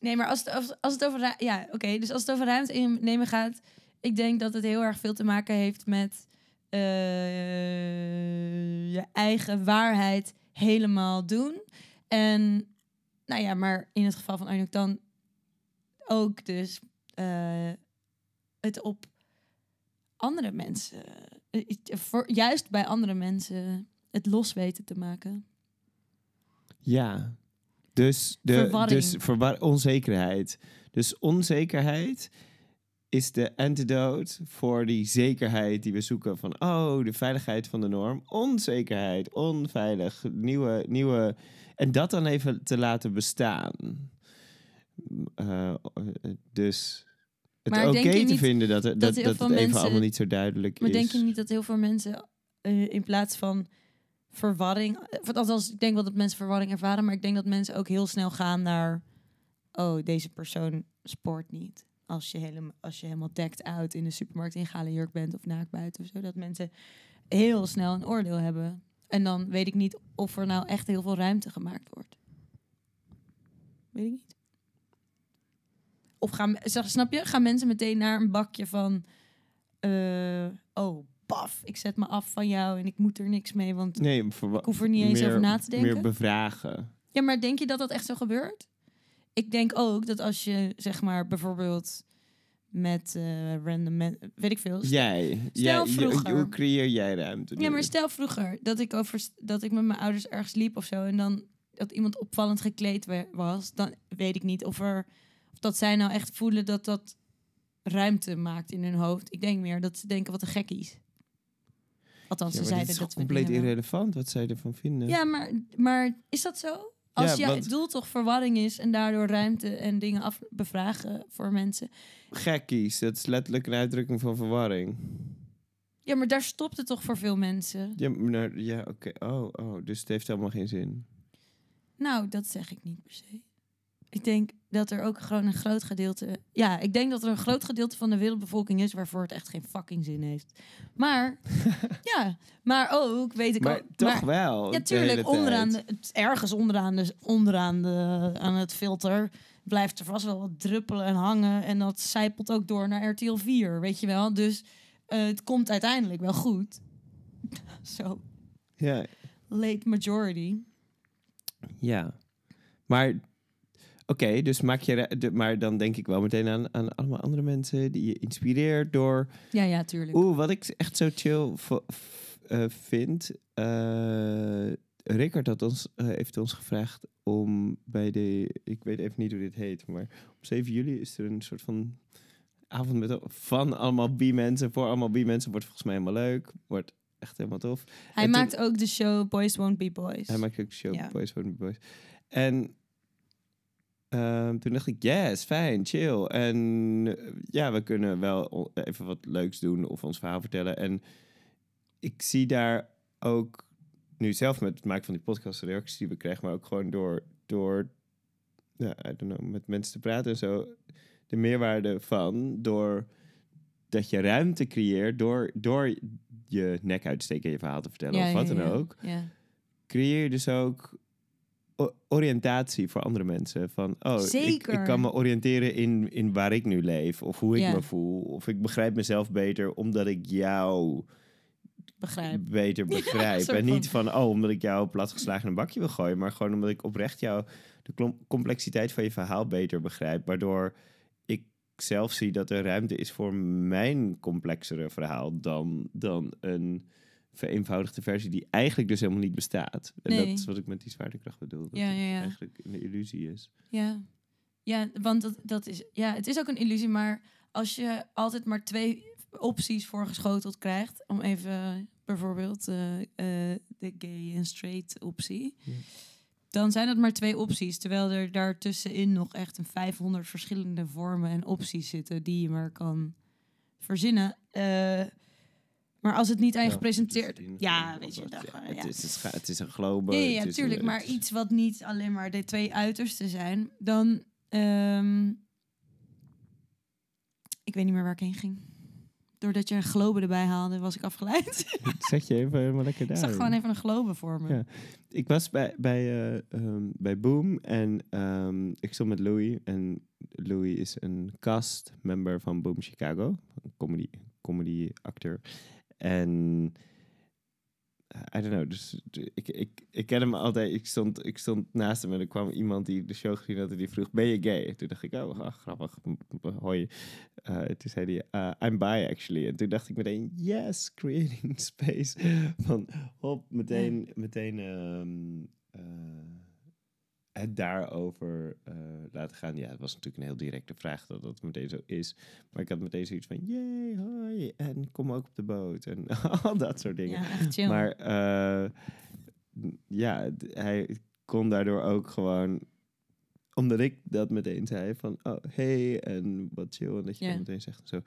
Nee, maar als het, als, als het over... Ja, oké. dus als het over ruimte innemen gaat... Ik denk dat het heel erg veel te maken heeft met... eh, je eigen waarheid helemaal doen. En nou ja, maar in het geval van Arnold dan ook dus eh, het op andere mensen... eh, voor, juist bij andere mensen het los weten te maken. Ja. Dus, de, Verwarring. dus verwar onzekerheid. Dus onzekerheid is de antidote voor die zekerheid die we zoeken van oh, de veiligheid van de norm. Onzekerheid, onveilig, nieuwe, nieuwe. En dat dan even te laten bestaan. Eh, dus het Maar oké te vinden dat, het- dat dat, het even mensen- allemaal niet zo duidelijk Maar is. denk je niet dat heel veel mensen eh, in plaats van verwarring... althans, ik denk wel dat mensen verwarring ervaren... maar ik denk dat mensen ook heel snel gaan naar... oh, deze persoon sport niet. Als je, helemaal, als je helemaal decked out in de supermarkt in gale jurk bent... of naakt buiten of zo. Dat mensen heel snel een oordeel hebben. En dan weet ik niet of er nou echt heel veel ruimte gemaakt wordt. Weet ik niet. Of gaan, zeg, snap je? Gaan mensen meteen naar een bakje van... eh, oh, paf, ik zet me af van jou en ik moet er niks mee, want Nee, ik hoef er niet eens meer- over na te denken. Meer bevragen. Ja, maar denk je dat dat echt zo gebeurt? Ik denk ook dat als je, zeg maar, bijvoorbeeld met eh, random weet ik veel. Jij. Stel jij, vroeger. Hoe creëer jij ruimte? Ja, maar stel vroeger dat ik over dat ik met mijn ouders ergens liep of zo en dan dat iemand opvallend gekleed was, dan weet ik niet of er of dat zij nou echt voelen dat dat ruimte maakt in hun hoofd. Ik denk meer dat ze denken wat een gekkies. Althans, Ja, ze zeiden is dat we compleet irrelevant wat zij ervan vinden. Ja, maar, maar is dat zo? Als Ja, want- het doel toch verwarring is en daardoor ruimte en dingen af bevragen voor mensen. Gekkies, dat is letterlijk een uitdrukking van verwarring. Ja, maar daar stopt het toch voor veel mensen. Ja, maar, ja oké. Oh, oh, dus het heeft helemaal geen zin. Nou, dat zeg ik niet per se. Ik denk dat er ook gewoon een groot gedeelte. Ja, ik denk dat er een groot gedeelte van de wereldbevolking is waarvoor het echt geen fucking zin heeft. Maar ja, maar ook weet ik maar ook. toch maar, wel. ja, de tuurlijk, onderaan de, ergens onderaan, de, onderaan de, aan het filter blijft er vast wel wat druppelen en hangen. En dat zijpelt ook door naar RTL 4, weet je wel. Dus eh, het komt uiteindelijk wel goed. Zo, Ja, late majority. ja. Maar, oké, dus maak je... de- Maar dan denk ik wel meteen aan, aan allemaal andere mensen die je inspireert door... Ja, ja, tuurlijk. Oeh, wat ik echt zo chill eh, vind. eh Rickard had ons, eh, heeft ons gevraagd om bij de. Ik weet even niet hoe dit heet, maar op 7 juli is er een soort van avond met van allemaal B-mensen. Voor allemaal B-mensen wordt volgens mij helemaal leuk. Wordt echt helemaal tof. Hij en toen- maakt ook de show Boys Won't Be Boys. Hij maakt ook de show. Boys for Boys. En ehm, toen dacht ik, yes, fijn, chill. En eh, ja, we kunnen wel even wat leuks doen of ons verhaal vertellen. En ik zie daar ook nu zelf met het maken van die podcast reacties die we krijgen, maar ook gewoon door, door ja, I don't know, met mensen te praten en zo, de meerwaarde van door dat je ruimte creëert door, door je nek uit te steken en je verhaal te vertellen of wat dan ook Ja. creëer je dus ook oriëntatie voor andere mensen. Van, oh, ik, kan me oriënteren in, in waar ik nu leef. Of hoe ik me voel. Of ik begrijp mezelf beter omdat ik jou Begrijp. beter begrijp. en niet van, oh, omdat ik jou platgeslagen in een bakje wil gooien. Maar gewoon omdat ik oprecht jou de complexiteit van je verhaal beter begrijp. Waardoor ik zelf zie dat er ruimte is voor mijn complexere verhaal dan, dan een vereenvoudigde versie die eigenlijk dus helemaal niet bestaat. En Nee. dat is wat ik met die zwaartekracht bedoel. Dat Ja, het ja, ja. eigenlijk een illusie is. Ja. Ja, want dat, dat is... Ja, het is ook een illusie, maar als je altijd maar twee opties voorgeschoteld krijgt... om even bijvoorbeeld eh, eh, de gay en straight optie... Ja. dan zijn het maar twee opties. Terwijl er daartussenin nog echt een 500 verschillende vormen en opties zitten... die je maar kan verzinnen. Eh, maar als het niet aan je Ja, gepresenteerd... dus Ja, weet je, dat ja, het, is, het, is, ga- het is een globe. Ja, ja, ja, het is tuurlijk. een- maar iets wat niet alleen maar de twee uitersten zijn, dan. ehm, ik weet niet meer waar ik heen ging. Doordat je een globe erbij haalde, was ik afgeleid. Zet je even helemaal lekker ik daar. zag gewoon even een globe voor me. Ik was bij, bij, eh, ehm, bij Boom en ehm, ik stond met Louis. En Louis is een cast member van Boom Chicago. Een comedy, comedy acteur. En I don't know, dus ik, ik, ik ken hem altijd. Ik stond, ik stond naast hem en er kwam iemand die de show gezien had en die vroeg, ben je gay? Toen dacht ik, oh, ah, grappig, hoi. Eh, toen zei hij, uh, I'm bi actually. En toen dacht ik meteen, yes, creating space. Van, hop, meteen, meteen ehm, eh, het daarover eh, laten gaan. Ja, het was natuurlijk een heel directe vraag dat dat meteen zo is. Maar ik had meteen zoiets van, yay, hoi, en kom ook op de boot. En al dat soort dingen. Ja, echt chill. Maar eh, ja, hij kon daardoor ook gewoon, omdat ik dat meteen zei van, oh hey en wat chill en dat je dat meteen zegt en zo.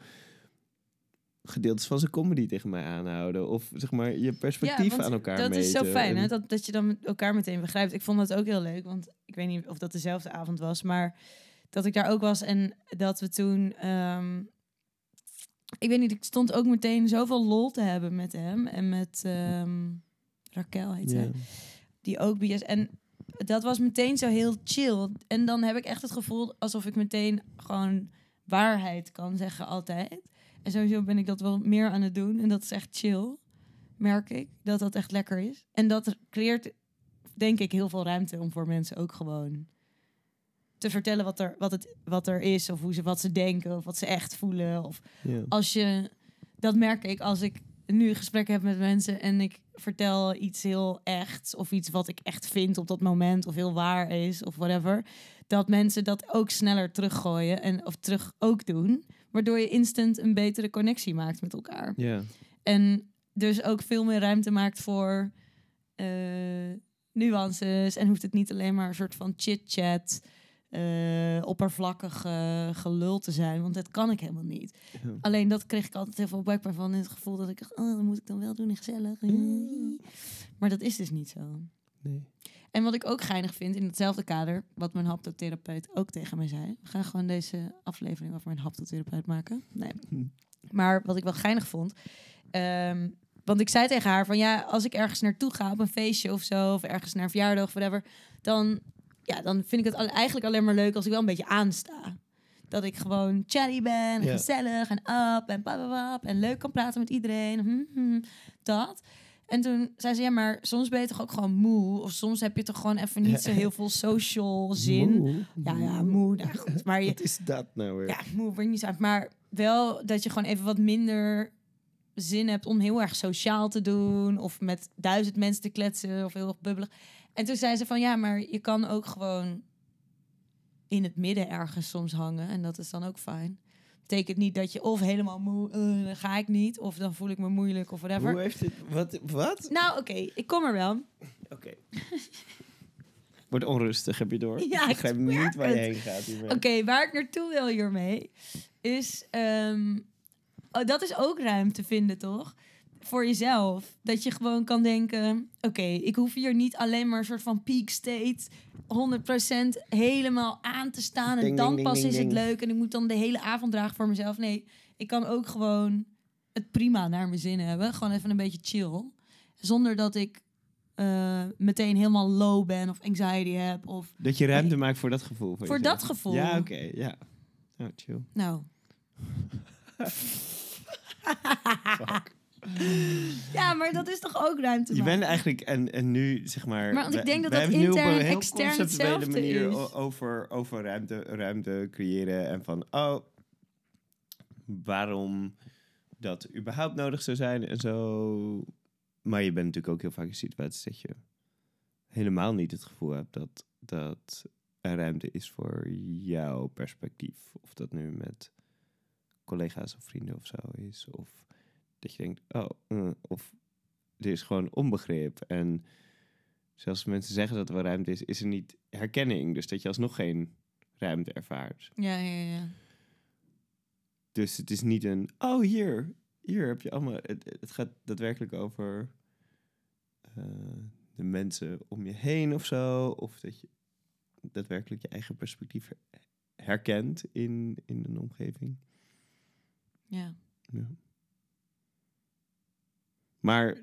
Gedeeltes van zijn comedy tegen mij aanhouden. Of zeg maar je perspectieven want aan elkaar Dat meten. is zo fijn, hè? Dat, dat je dan elkaar meteen begrijpt. Ik vond dat ook heel leuk, want ik weet niet of dat dezelfde avond was, maar dat ik daar ook was en dat we toen. ehm, ik weet niet, ik stond ook meteen zoveel lol te hebben met hem en met ehm, Raquel heet zij. die ook BS. En dat was meteen zo heel chill. En dan heb ik echt het gevoel alsof ik meteen gewoon waarheid kan zeggen altijd. En sowieso ben ik dat wel meer aan het doen. En dat is echt chill, merk ik. Dat dat echt lekker is. En dat creëert, denk ik, heel veel ruimte om voor mensen ook gewoon te vertellen wat er, wat het, wat er is, of hoe ze, wat ze denken, of wat ze echt voelen. Of als je, dat merk ik als ik nu een gesprek heb met mensen en ik vertel iets heel echt, of iets wat ik echt vind op dat moment, of heel waar is, of whatever, dat mensen dat ook sneller teruggooien en of terug ook doen, waardoor je instant een betere connectie maakt met elkaar. Ja. En dus ook veel meer ruimte maakt voor eh, nuances. En hoeft het niet alleen maar een soort van chit-chat, eh, oppervlakkig gelul te zijn. Want dat kan ik helemaal niet. Ja. Alleen dat kreeg ik altijd heel veel buikpijn van. In het gevoel dat ik, dacht, oh, dat moet ik dan wel doen en gezellig. Maar dat is dus niet zo. Nee. En wat ik ook geinig vind in hetzelfde kader, wat mijn haptotherapeut ook tegen mij zei. We gaan gewoon deze aflevering over mijn haptotherapeut maken. Nee. Hm. Maar wat ik wel geinig vond. ehm, want ik zei tegen haar van ja, als ik ergens naartoe ga op een feestje of zo, of ergens naar een verjaardag of whatever, dan, ja, dan vind ik het eigenlijk alleen maar leuk als ik wel een beetje aansta. Dat ik gewoon chatty ben, en gezellig en up en papapap en leuk kan praten met iedereen. hm, hm, dat. En toen zei ze, ja, maar soms ben je toch ook gewoon moe? Of soms heb je toch gewoon even niet zo heel veel social zin? Moe? Ja, ja, moe. Nou goed, maar je, Wat is dat nou weer? ja, moe wordt niet uit. Maar wel dat je gewoon even wat minder zin hebt om heel erg sociaal te doen. Of met duizend mensen te kletsen. Of heel erg bubbelig. En toen zei ze van ja, maar je kan ook gewoon in het midden ergens soms hangen. En dat is dan ook fijn. Betekent niet dat je of helemaal moe, eh, dan ga ik niet. Of dan voel ik me moeilijk of whatever. Hoe heeft dit... Wat? Wat? Nou, oké, ik kom er wel. Oké. Wordt onrustig, heb je door? Ja, ik begrijp niet waar je het. heen gaat. Oké, waar ik naartoe wil hiermee is. ehm, oh, dat is ook ruimte vinden, toch? Voor jezelf. Dat je gewoon kan denken: oké, ik hoef hier niet alleen maar een soort van peak state 100% helemaal aan te staan. En Ding, dan ding, pas ding, is het ding. leuk. En ik moet dan de hele avond dragen voor mezelf. Nee, ik kan ook gewoon het prima naar mijn zin hebben. Gewoon even een beetje chill. Zonder dat ik eh, meteen helemaal low ben of anxiety heb. Of Dat je ruimte maakt voor dat gevoel. Voor, voor dat gevoel. Ja, oké. ja. Oh, chill. Nou. ja, maar dat is toch ook ruimte Je maken? bent eigenlijk, en, en nu zeg maar... Maar want ik we- denk dat dat hebben het nu op intern een en heel extern conceptuele hetzelfde manier is. o- over, over ruimte, ruimte creëren en van, oh, waarom dat überhaupt nodig zou zijn en zo. Maar je bent natuurlijk ook heel vaak in situaties dat je helemaal niet het gevoel hebt dat, dat er ruimte is voor jouw perspectief. Of dat nu met collega's of vrienden of zo is. Of dat je denkt, oh, eh, of er is gewoon onbegrip. En zelfs mensen zeggen dat er wel ruimte is, is er niet herkenning. Dus dat je alsnog geen ruimte ervaart. Ja, ja, ja. Dus het is niet een, oh hier, hier heb je allemaal. Het, het gaat daadwerkelijk over eh, de mensen om je heen of zo. Of dat je daadwerkelijk je eigen perspectief her- herkent in, in een omgeving. ja. Ja. Maar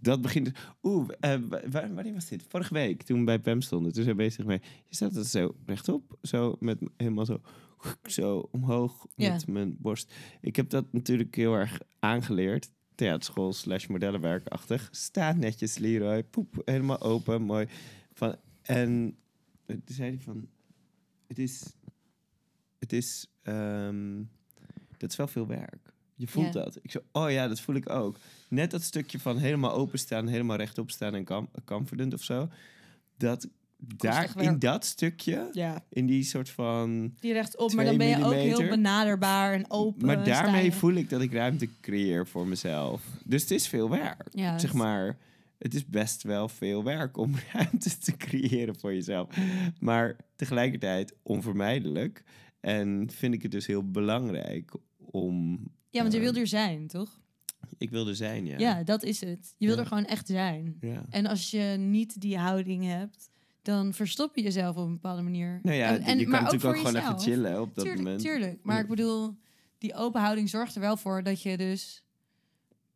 dat begint. Oeh, eh, wa- wa- wanneer was dit? Vorige week, toen we bij Pam stonden. Toen zijn we bezig mee. Je staat het zo rechtop, zo met helemaal zo, zo omhoog Ja. met mijn borst. Ik heb dat natuurlijk heel erg aangeleerd. Theaterschool slash modellenwerkachtig. Staat netjes, Leroy. Poep, helemaal open, mooi. Van, en toen zei hij van... Het is... Het is... ehm, dat is wel veel werk. Je voelt Ja. dat. Ik zo, oh ja, dat voel ik ook. Net dat stukje van helemaal openstaan, helemaal rechtop staan en com- confident of zo. Dat daar in dat stukje, ja. in die soort van. Die rechtop, maar dan ben je ook heel benaderbaar en open. maar daarmee voel ik dat ik ruimte creëer voor mezelf. Dus het is veel werk. Ja, zeg maar. Het is best wel veel werk om ruimte te creëren voor jezelf. Maar tegelijkertijd onvermijdelijk. En vind ik het dus heel belangrijk om. Ja, want je wil er zijn, toch? Ik wil er zijn, ja. Ja, dat is het. Je wil Ja. er gewoon echt zijn. Ja. En als je niet die houding hebt, dan verstop je jezelf op een bepaalde manier. Nou ja, En- en- je kan maar natuurlijk ook, gewoon even chillen op dat tuurlijk, moment. tuurlijk. Maar Ja. ik bedoel, die open houding zorgt er wel voor dat je dus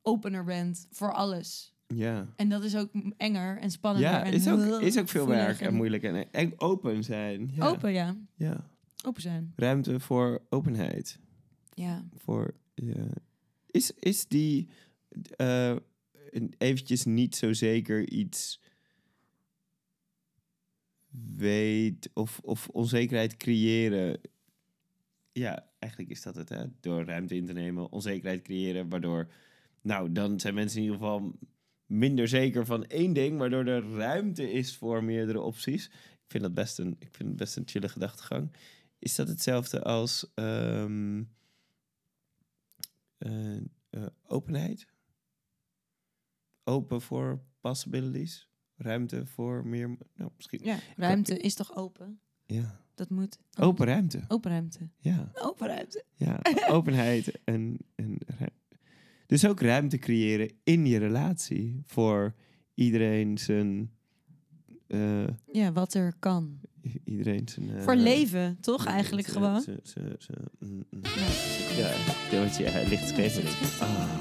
opener bent voor alles. Ja, En dat is ook enger en spannender. ja en is, ook, is ook veel werk en moeilijk. En, en open zijn. Open, ja. Ja. Open zijn. Ruimte voor openheid. Ja. Voor. Is, is die een- eventjes niet zo zeker iets weet of, of onzekerheid creëren. Ja, eigenlijk is dat het, hè? Door ruimte in te nemen, onzekerheid creëren, waardoor, nou, dan zijn mensen in ieder geval minder zeker van één ding, waardoor er ruimte is voor meerdere opties. Ik vind dat best een, ik vind het best een chille gedachtegang. Is dat hetzelfde als ehm, eh, eh, openheid? Open voor possibilities? Ruimte voor meer... Nou, misschien... Ja, ruimte is toch open? Ja. Dat moet. Open ruimte. Open ruimte. Ja. Open ruimte. Ja, openheid en, en dus ook ruimte creëren in je relatie voor iedereen zijn eh, Ja, wat er kan. I- iedereen zijn eh, Voor leven, toch eigenlijk zijn- gewoon? zijn- zijn- zijn- mm, mm. Ja, Ja, ligt geschreven. Ah.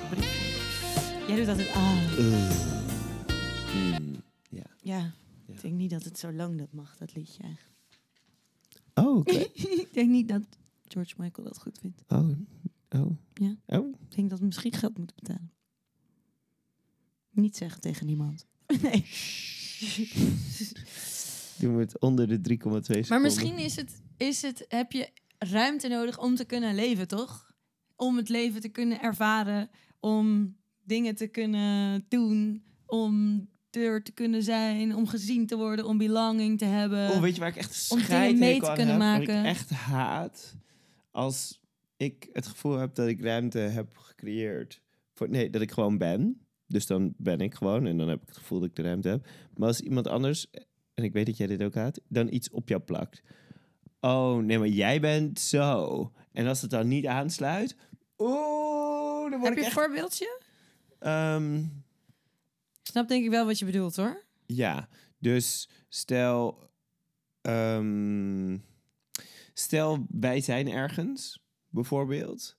Jij doet altijd ah. Uh. Mm, ja. Ja, Ja. ik denk niet dat het zo lang dat mag, dat liedje eigenlijk. Oh, oké. ik denk niet dat George Michael dat goed vindt. Oh, oh. Ja. Oh, Ik denk dat we misschien geld moeten betalen. Niet zeggen tegen niemand. Nee. doen we het onder de 3,2 seconden. Maar misschien is het, is het, heb je ruimte nodig om te kunnen leven, toch? Om het leven te kunnen ervaren, om dingen te kunnen doen, om er te kunnen zijn, om gezien te worden, om belonging te hebben. Oh, weet je waar ik echt om dingen scheidhekel mee te kunnen heb? Maken. ik echt haat als ik het gevoel heb dat ik ruimte heb gecreëerd. Voor, nee, dat ik gewoon ben. Dus dan ben ik gewoon en dan heb ik het gevoel dat ik de ruimte heb. Maar als iemand anders, en ik weet dat jij dit ook haat, dan iets op jou plakt. Oh, nee, maar jij bent zo. En als het dan niet aansluit, oeh, dan word heb ik je een voorbeeldje? Ehm, Ik snap denk ik wel wat je bedoelt hoor. Ja, dus stel, ehm, stel wij zijn ergens, bijvoorbeeld,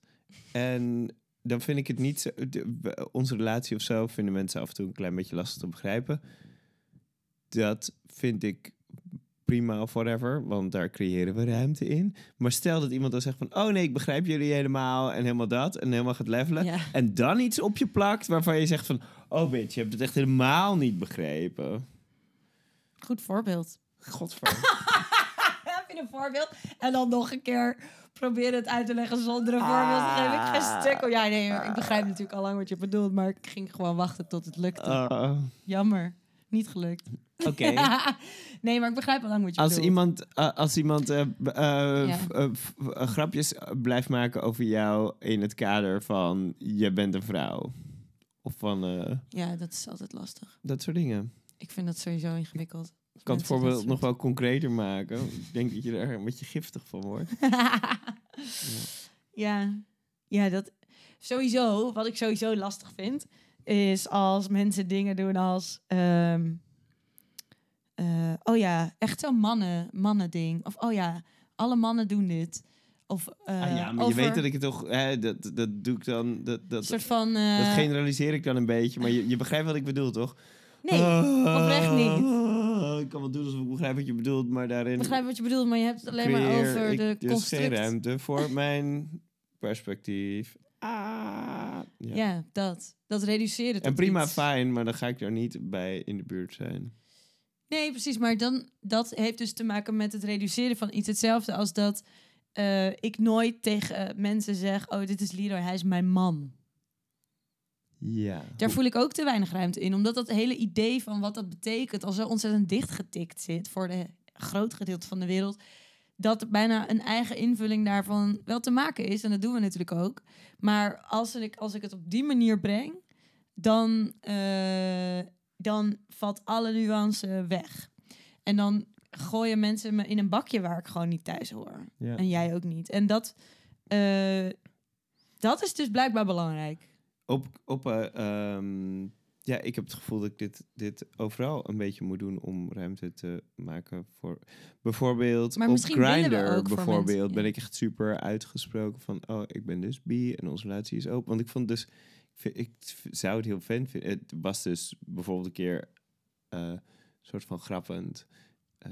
en dan vind ik het niet zo, onze relatie of zo vinden mensen af en toe een klein beetje lastig te begrijpen. Dat vind ik prima of whatever, want daar creëren we ruimte in. Maar stel dat iemand dan zegt van, oh nee, ik begrijp jullie helemaal en helemaal dat en helemaal gaat levelen. Ja. En dan iets op je plakt waarvan je zegt van... Oh bitch, je hebt het echt helemaal niet begrepen. Goed voorbeeld. Godver. Heb je een voorbeeld? En dan nog een keer proberen het uit te leggen zonder een voorbeeld te geven. Ik ga stuk. Oh ja, nee, ik begrijp natuurlijk al lang wat je bedoelt, maar ik ging gewoon wachten tot het lukte. Uh, Jammer, niet gelukt. Oké. nee, maar ik begrijp al lang wat je Als bedoelt. iemand, uh, als iemand uh, uh, Ja. uh, f- uh, grapjes blijft maken over jou in het kader van je bent een vrouw. Of van Ja, dat is altijd lastig. dat soort dingen. Ik vind dat sowieso ingewikkeld. Ik kan het voorbeeld nog wel concreter maken. Ik denk dat je er een beetje giftig van wordt. ja. ja, dat sowieso, wat ik sowieso lastig vind, is als mensen dingen doen als. ehm, eh, oh ja, echt zo'n mannen, mannen ding. Of oh ja, alle mannen doen dit. Of, eh, ah, ja, maar over je weet dat ik het toch... Hè, dat, dat doe ik dan... Dat, een dat, soort van. eh, dat generaliseer ik dan een beetje. Maar je, je begrijpt wat ik bedoel, toch? nee, oprecht niet. Ik kan wel doen alsof ik begrijp wat je bedoelt, maar daarin ik begrijp wat je bedoelt, maar je hebt het alleen maar over de dus geen construct. ruimte voor mijn perspectief. Ah, ja. Ja, dat. Dat reduceert het En prima, iets. fijn, maar dan ga ik er niet bij in de buurt zijn. Nee, precies. Maar dan, dat heeft dus te maken met het reduceren van iets. Hetzelfde als dat eh, ik nooit tegen mensen zeg... oh, dit is Leroy, hij is mijn man. Ja. Daar voel ik ook te weinig ruimte in. Omdat dat hele idee van wat dat betekent... al zo ontzettend dichtgetikt zit voor de groot gedeelte van de wereld... dat bijna een eigen invulling daarvan wel te maken is. En dat doen we natuurlijk ook. Maar als ik, als ik het op die manier breng... dan, eh, dan valt alle nuance weg. En dan gooien mensen me in een bakje waar ik gewoon niet thuis hoor. Ja. En jij ook niet. En dat, eh, dat is dus blijkbaar belangrijk. Op, op eh, ehm, ja, ik heb het gevoel dat ik dit, dit overal een beetje moet doen om ruimte te maken voor bijvoorbeeld Maar op Grindr bijvoorbeeld ben ik echt super uitgesproken van oh ik ben dus bi en onze relatie is open. Want ik vond dus ik, ik zou het heel fijn vinden. Het was dus bijvoorbeeld een keer eh soort van grappend eh,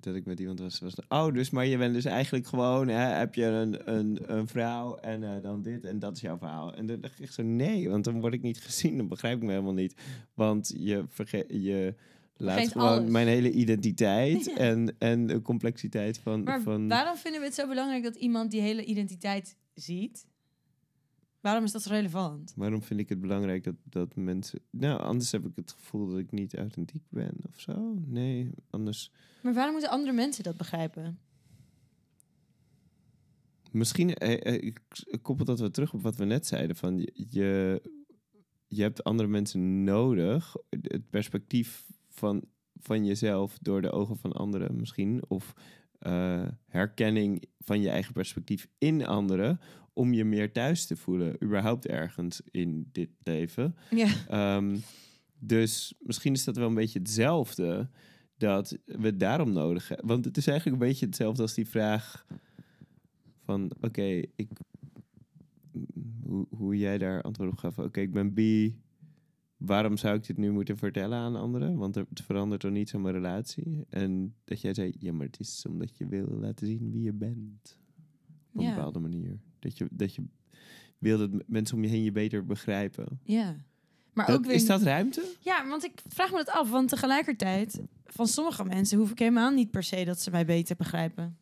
dat ik met iemand was, was oh, dus maar je bent dus eigenlijk gewoon, hè, heb je een, een, een vrouw en eh, dan dit en dat is jouw verhaal. En dan dacht ik zo, nee, want dan word ik niet gezien, dan begrijp ik me helemaal niet. Want je, verge- je Laat gewoon alles. mijn hele identiteit Ja. en, en de complexiteit van... Maar van waarom vinden we het zo belangrijk dat iemand die hele identiteit ziet? Waarom is dat relevant? Waarom vind ik het belangrijk dat, dat mensen... Nou, anders heb ik het gevoel dat ik niet authentiek ben of zo. Nee, anders... Maar waarom moeten andere mensen dat begrijpen? Misschien, eh, eh, ik koppel dat wel terug op wat we net zeiden. Van je, je, je hebt andere mensen nodig. Het perspectief van, van jezelf door de ogen van anderen misschien. Of eh, herkenning van je eigen perspectief in anderen. Om je meer thuis te voelen. Überhaupt ergens in dit leven. Ja. Ehm, dus misschien is dat wel een beetje hetzelfde dat we daarom nodig hebben. Want het is eigenlijk een beetje hetzelfde als die vraag van, oké, ik, hoe, hoe jij daar antwoord op gaf. Oké, ik ben bi. Waarom zou ik dit nu moeten vertellen aan anderen? Want het verandert toch niets aan mijn relatie? En dat jij zei, ja, maar het is omdat je wil laten zien wie je bent. Op een Ja. bepaalde manier. Dat je, dat je wil dat mensen om je heen je beter begrijpen. Ja. Maar Dat- ook weer... is dat ruimte? Ja, want ik vraag me dat af. Want tegelijkertijd, van sommige mensen hoef ik helemaal niet per se dat ze mij beter begrijpen.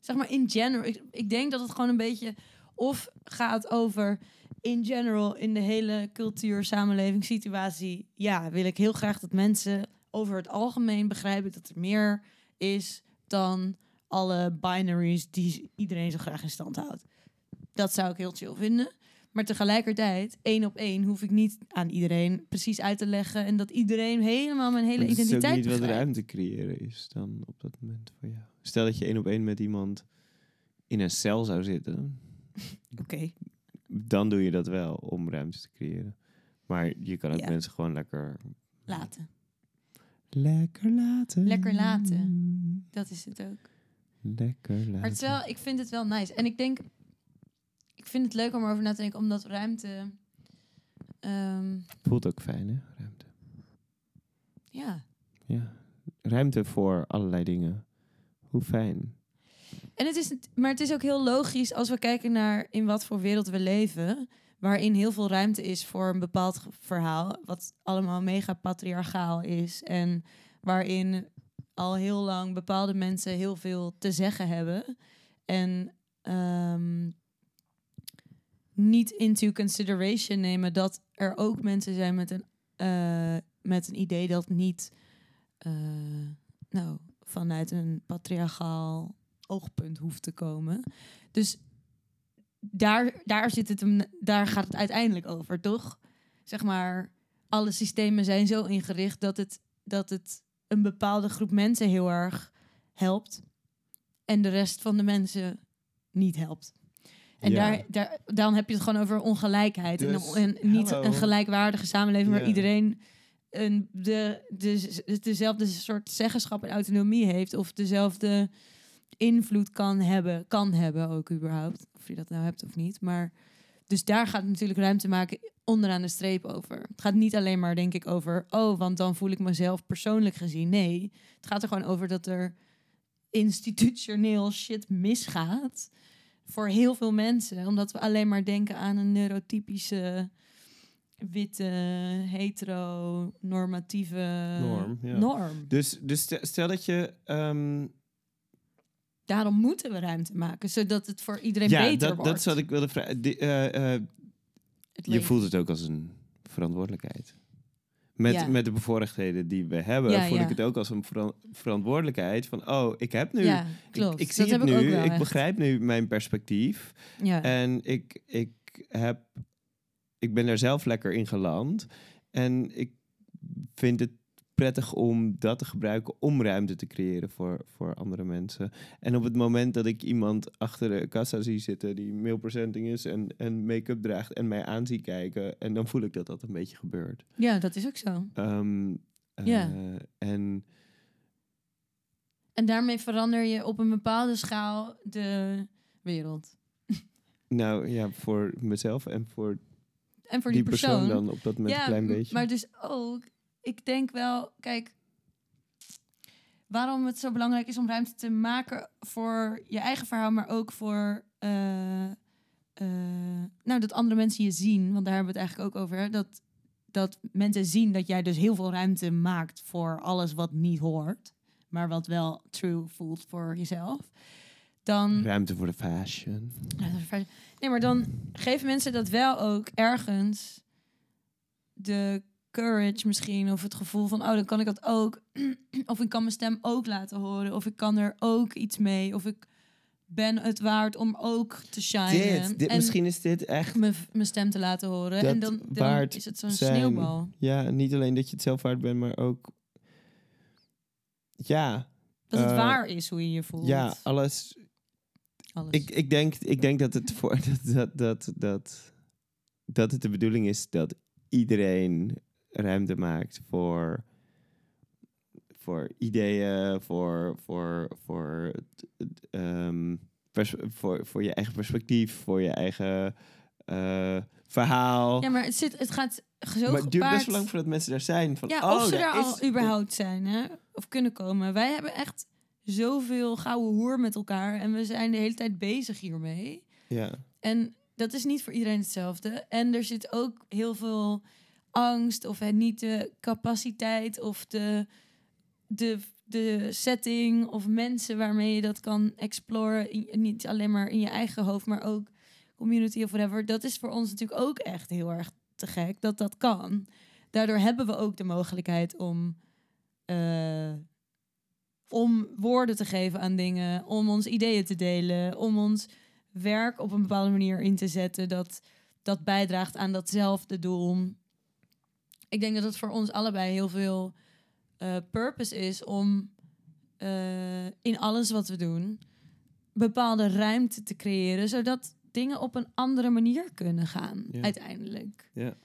Zeg maar in general. Ik, ik denk dat het gewoon een beetje of gaat over in general in de hele cultuur, samenleving, situatie. Ja, wil ik heel graag dat mensen over het algemeen begrijpen dat er meer is dan alle binaries die iedereen zo graag in stand houdt. Dat zou ik heel chill vinden. Maar tegelijkertijd, één op één, hoef ik niet aan iedereen precies uit te leggen. En dat iedereen helemaal mijn hele Maar het is ook identiteit niet wat begrijpt. ruimte creëren is dan op dat moment voor jou. Stel dat je één op één met iemand in een cel zou zitten, Oké. dan doe je dat wel om ruimte te creëren. Maar je kan ook Ja. mensen gewoon lekker... Laten. Lekker laten. Lekker laten. Dat is het ook. Lekker laten. Maar het wel, ik vind het wel nice. En ik denk, ik vind het leuk om erover na te denken, omdat ruimte. ehm, Voelt ook fijn, hè? Ruimte. ja. Ja. Ruimte voor allerlei dingen. Hoe fijn. En het is, maar het is ook heel logisch als we kijken naar in wat voor wereld we leven. Waarin heel veel ruimte is voor een bepaald verhaal. Wat allemaal mega patriarchaal is. En waarin al heel lang bepaalde mensen heel veel te zeggen hebben. En ehm, niet into consideration nemen dat er ook mensen zijn met een, eh, met een idee dat niet eh, nou, vanuit een patriarchaal oogpunt hoeft te komen. Dus daar, daar, zit het daar gaat het uiteindelijk over, toch? Zeg maar, alle systemen zijn zo ingericht dat het, dat het een bepaalde groep mensen heel erg helpt en de rest van de mensen niet helpt. En Ja. daar, daar, dan heb je het gewoon over ongelijkheid. Dus, en, en niet een gelijkwaardige samenleving waar iedereen een, de, de, dezelfde soort zeggenschap en autonomie heeft. Of dezelfde invloed kan hebben. Kan hebben ook überhaupt. Of je dat nou hebt of niet. Maar dus daar gaat natuurlijk ruimte maken onderaan de streep over. Het gaat niet alleen maar, denk ik, over... oh, want dan voel ik mezelf persoonlijk gezien. Nee, het gaat er gewoon over dat er institutioneel shit misgaat... voor heel veel mensen. Omdat we alleen maar denken aan een neurotypische... witte, hetero-normatieve Norm, ja. norm. Dus, dus stel, stel dat je... ehm, Daarom moeten we ruimte maken, zodat het voor iedereen ja, beter dat, wordt. dat is wat ik wilde vragen. Die, eh, eh, je voelt het ook als een verantwoordelijkheid. Met, Ja. met de bevoorrechtheden die we hebben, Ja, voel ja. ik het ook als een veran- verantwoordelijkheid. Van, oh, ik heb nu... ja, ik, klopt. ik zie dat het ik nu, wel ik echt. begrijp nu mijn perspectief. Ja. En ik, ik, heb, ik ben er zelf lekker in geland. En ik vind het prettig om dat te gebruiken om ruimte te creëren voor, voor andere mensen. En op het moment dat ik iemand achter de kassa zie zitten die mailpresenting is en, en make-up draagt en mij aan zie kijken, en dan voel ik dat dat een beetje gebeurt. ja, dat is ook zo. Ehm, eh, Ja. En En daarmee verander je op een bepaalde schaal de wereld. nou ja, voor mezelf en voor, En voor die die, persoon, dan op dat moment ja, een klein beetje. maar dus ook, ik denk wel, kijk, waarom het zo belangrijk is om ruimte te maken voor je eigen verhaal, maar ook voor, eh, eh, nou, dat andere mensen je zien, want daar hebben we het eigenlijk ook over, hè? dat, dat mensen zien dat jij dus heel veel ruimte maakt voor alles wat niet hoort, maar wat wel true voelt voor jezelf, dan Ruimte voor de fashion. Nee, maar dan geven mensen dat wel ook ergens de courage misschien of het gevoel van oh dan kan ik dat ook of ik kan mijn stem ook laten horen of ik kan er ook iets mee of ik ben het waard om ook te shinen Dit, dit en misschien is dit echt... mijn stem te laten horen. en dan, dan waard is het zo'n sneeuwbal. Ja, niet alleen dat je het zelf waard bent, maar ook... Ja, dat het Eh, waar is hoe je je voelt. ja, alles. Alles. Ik, ik, denk, ik denk dat het voor dat, dat, dat, dat, dat het de bedoeling is dat iedereen ruimte maakt voor, voor ideeën, voor, voor, voor, ehm, voor, voor je eigen perspectief, voor je eigen eh, verhaal. ja maar het zit het gaat zo maar het duurt best wel lang voordat mensen daar zijn. Van, Ja, oh, of ze daar er al überhaupt zijn, hè? Of kunnen komen. Wij hebben echt zoveel gouden hoer met elkaar. En we zijn de hele tijd bezig hiermee. Ja. En dat is niet voor iedereen hetzelfde. En er zit ook heel veel angst of het niet de capaciteit of de, de, de setting of mensen waarmee je dat kan exploren. Niet alleen maar in je eigen hoofd, maar ook community of whatever. Dat is voor ons natuurlijk ook echt heel erg te gek dat dat kan. Daardoor hebben we ook de mogelijkheid om, eh, om woorden te geven aan dingen, om ons ideeën te delen, om ons werk op een bepaalde manier in te zetten dat dat bijdraagt aan datzelfde doel. Ik denk dat het voor ons allebei heel veel eh, purpose is om eh, in alles wat we doen bepaalde ruimte te creëren, zodat dingen op een andere manier kunnen gaan uiteindelijk. Ja.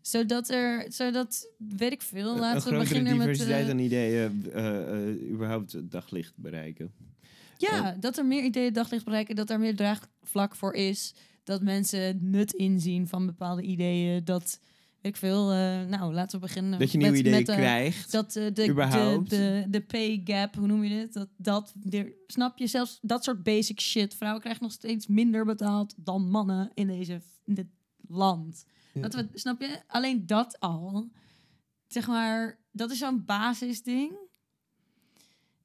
Zodat er, zodat, weet ik veel, laten we beginnen met... diversiteit eh, aan ideeën überhaupt daglicht bereiken. Ja, dat er meer ideeën daglicht bereiken, dat er meer draagvlak voor is. Dat mensen nut inzien van bepaalde ideeën. Dat, ik veel, eh, nou, laten we beginnen Dat je nieuwe met, ideeën met, eh, krijgt. Dat eh, de, de, überhaupt. de, de pay gap, hoe noem je dit? Dat, dat, de, snap je, zelfs dat soort basic shit. Vrouwen krijgen nog steeds minder betaald dan mannen in, deze, in dit land. Ja. Dat we, snap je? Alleen dat al, zeg maar, dat is zo'n basisding.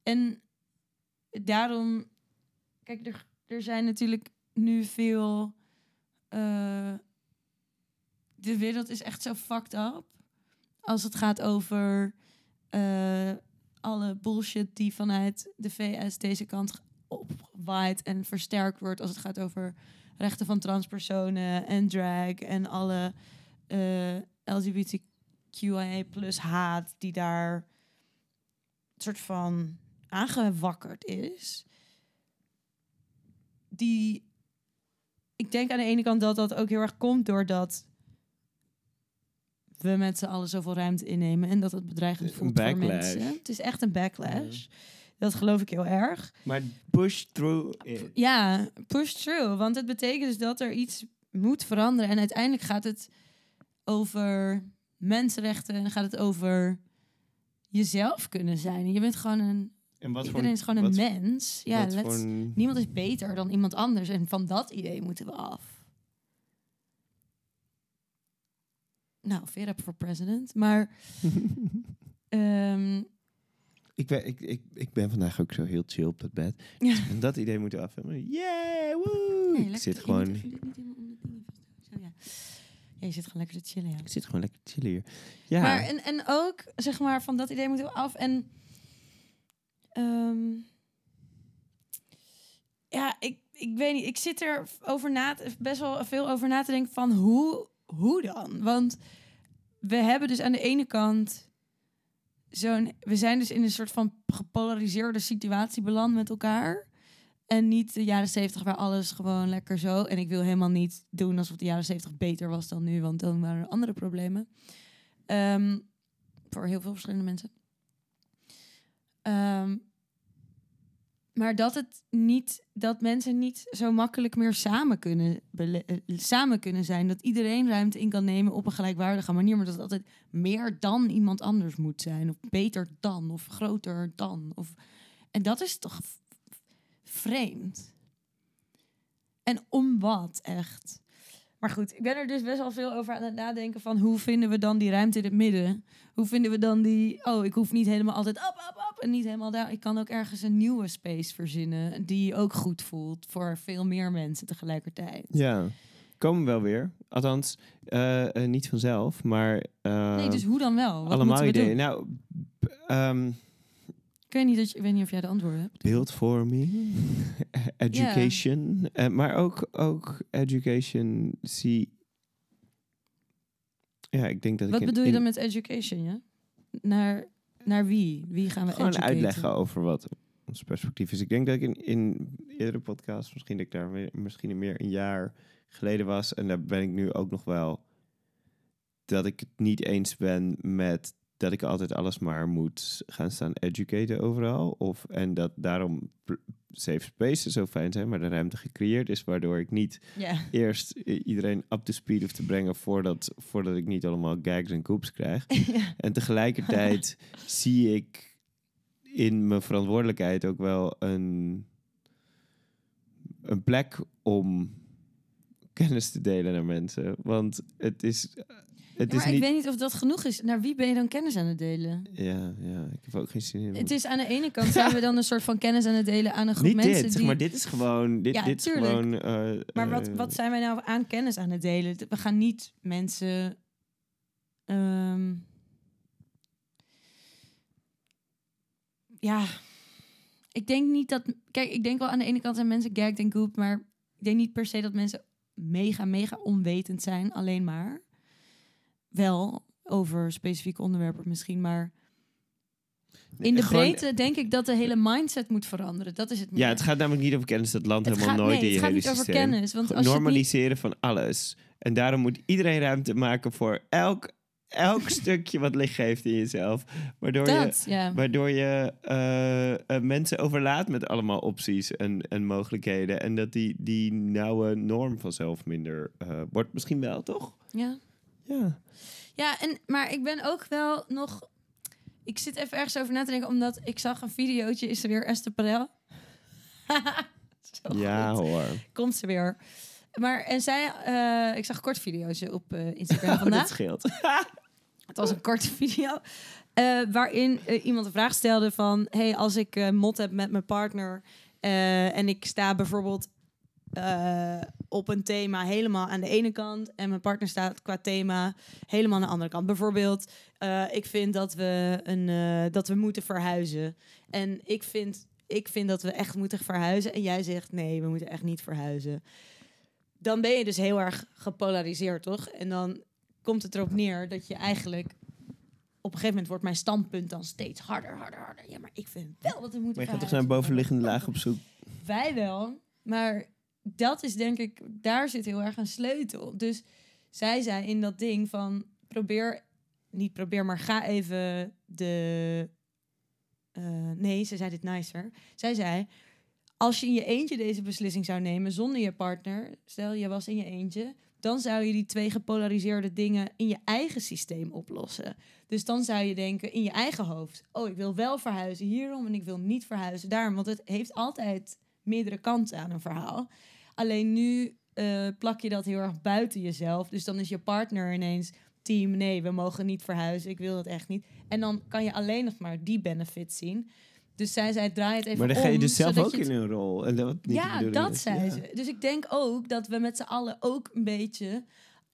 En daarom, kijk, er, er zijn natuurlijk nu veel. eh, de wereld is echt zo fucked up. Als het gaat over eh, alle bullshit die vanuit de VS deze kant opwaait en versterkt wordt. Als het gaat over rechten van transpersonen en drag en alle eh LGBTQIA plus haat die daar soort van aangewakkerd is. Die, ik denk aan de ene kant dat dat ook heel erg komt doordat we met z'n allen zoveel ruimte innemen en dat het bedreigend voelt voor mensen. Het is echt een backlash. Dat geloof ik heel erg. Maar push through it. Ja, push through. Want het betekent dus dat er iets moet veranderen. En uiteindelijk gaat het over mensenrechten en gaat het over jezelf kunnen zijn. Je bent gewoon een. En wat iedereen voor, is gewoon wat- een mens. Ja, wat let's- voor een- niemand is beter dan iemand anders. En van dat idee moeten we af. Nou, Vera voor president. Maar. ehm, ik, ben, ik, ik, ik ben vandaag ook zo heel chill op het bed. ja. En dat idee moeten we af hebben. Yeah, woe! Nee, ik zit gewoon, je niet om ja. ja, je zit gewoon lekker te chillen, ja. ik zit gewoon lekker te chillen hier. Ja, Maar en, en ook, zeg maar, van dat idee moeten we af. En ehm, ja, ik, ik weet niet. Ik zit er over na, best wel veel over na te denken van hoe, hoe dan? Want we hebben dus aan de ene kant zo'n... We zijn dus in een soort van gepolariseerde situatie beland met elkaar. En niet de jaren zeventig waar alles gewoon lekker zo. En ik wil helemaal niet doen alsof de jaren zeventig beter was dan nu. Want dan waren er andere problemen. Ehm, voor heel veel verschillende mensen. Ehm, maar dat het niet, dat mensen niet zo makkelijk meer samen kunnen, eh, samen kunnen zijn. Dat iedereen ruimte in kan nemen op een gelijkwaardige manier. Maar dat het altijd meer dan iemand anders moet zijn. Of beter dan. Of groter dan. Of, en dat is toch vreemd. En om wat echt? Maar goed, ik ben er dus best wel veel over aan het nadenken van hoe vinden we dan die ruimte in het midden? Hoe vinden we dan die, oh, ik hoef niet helemaal altijd op, op, op en niet helemaal daar. Ik kan ook ergens een nieuwe space verzinnen die ook goed voelt voor veel meer mensen tegelijkertijd. Ja, komen wel weer. Althans, eh, eh, niet vanzelf, maar... eh, nee, dus hoe dan wel? Wat allemaal we ideeën. Nou, ehm, Ik weet niet, dat je, ik weet niet of jij de antwoorden hebt. beeldvorming, education, eh, maar ook, ook education. Zie. Ja, ik denk dat ik Wat bedoel je dan met education, ja? Naar, naar wie? Wie gaan we gewoon educaten? uitleggen over wat ons perspectief is. Ik denk dat ik in, in eerdere podcasts, misschien dat ik daar misschien meer een jaar geleden was, en daar ben ik nu ook nog wel, dat ik het niet eens ben met dat ik altijd alles maar moet gaan staan educaten overal. Of, en dat daarom safe spaces zo fijn zijn, maar de ruimte gecreëerd is, waardoor ik niet eerst iedereen up to speed hoef te brengen voordat, voordat ik niet allemaal gags en coops krijg. ja. En tegelijkertijd zie ik in mijn verantwoordelijkheid ook wel een, een plek om kennis te delen naar mensen. Want het is, het Ja, is maar niet... ik weet niet of dat genoeg is. Naar wie ben je dan kennis aan het delen? Ja, ja, ik heb ook geen zin in. Het is aan de ene kant zijn we dan een soort van kennis aan het delen aan een groep niet mensen. dit, die... maar dit is gewoon... Dit, Ja, dit is gewoon... eh, Maar wat, eh, wat zijn wij nou aan kennis aan het delen? We gaan niet mensen. ehm, ja, ik denk niet dat. Kijk, ik denk wel aan de ene kant zijn mensen gagged en goop, maar ik denk niet per se dat mensen mega, mega onwetend zijn, alleen maar. Wel over specifieke onderwerpen misschien, maar in de gewoon- breedte denk ik dat de hele mindset moet veranderen. Dat is het. Ja, het gaat namelijk niet over kennis. Dat land Het helemaal gaat- nooit nee, in je het gaat hele niet over systeem. kennis, want als niet- Normaliseren van alles. En daarom moet iedereen ruimte maken voor elk, elk stukje wat licht geeft in jezelf. Waardoor je, ja. waardoor je eh, eh, mensen overlaat met allemaal opties en, en mogelijkheden. En dat die, die nauwe norm vanzelf minder eh, wordt. Misschien wel, toch? ja. Ja. Ja, en, maar ik ben ook wel nog... Ik zit even ergens over na te denken, omdat ik zag een videootje. Is er weer Esther Perel? Ja goed. hoor. Komt ze weer. Maar, en zij... eh, ik zag een kort videootje op eh, Instagram Oh, vandaag. dat scheelt. Het was een korte video. eh, waarin iemand een vraag stelde van... Hey, als ik mot heb met mijn partner... en ik sta bijvoorbeeld eh, op een thema helemaal aan de ene kant... en mijn partner staat qua thema helemaal aan de andere kant. Bijvoorbeeld, eh, ik vind dat we, een, eh, dat we moeten verhuizen. En ik vind, ik vind dat we echt moeten verhuizen. En jij zegt, nee, we moeten echt niet verhuizen. Dan ben je dus heel erg gepolariseerd, toch? En dan komt het erop neer dat je eigenlijk... Op een gegeven moment wordt mijn standpunt dan steeds harder, harder, harder. Ja, maar ik vind wel dat we moeten Maar je gaat toch naar bovenliggende laag op zoek? Wij wel, maar dat is denk ik, daar zit heel erg een sleutel. Dus zij zei in dat ding van probeer, niet probeer, maar ga even de. eh, nee, ze zei dit nicer. Zij zei: Als je in je eentje deze beslissing zou nemen zonder je partner, stel je was in je eentje, dan zou je die twee gepolariseerde dingen in je eigen systeem oplossen. Dus dan zou je denken in je eigen hoofd: Oh, ik wil wel verhuizen hierom en ik wil niet verhuizen daarom. Want het heeft altijd meerdere kanten aan een verhaal. Alleen nu eh, plak je dat heel erg buiten jezelf. Dus dan is je partner ineens team: nee, we mogen niet verhuizen. Ik wil dat echt niet. En dan kan je alleen nog maar die benefit zien. Dus zij zei: draai het even Maar dan om. ga je dus zelf ook in een rol. En dat niet ja, dat is. zei Ja. ze. Dus ik denk ook dat we met z'n allen ook een beetje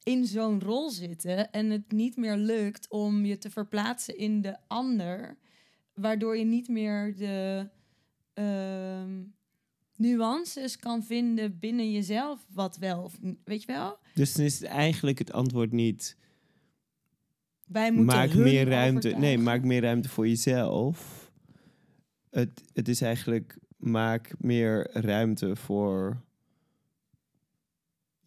in zo'n rol zitten en het niet meer lukt om je te verplaatsen in de ander, waardoor je niet meer de ehm, nuances kan vinden binnen jezelf, wat wel of weet je wel. Dus dan is het eigenlijk het antwoord niet... Wij moeten maak meer ruimte. Nee, maak meer ruimte voor jezelf. Het, het is eigenlijk maak meer ruimte voor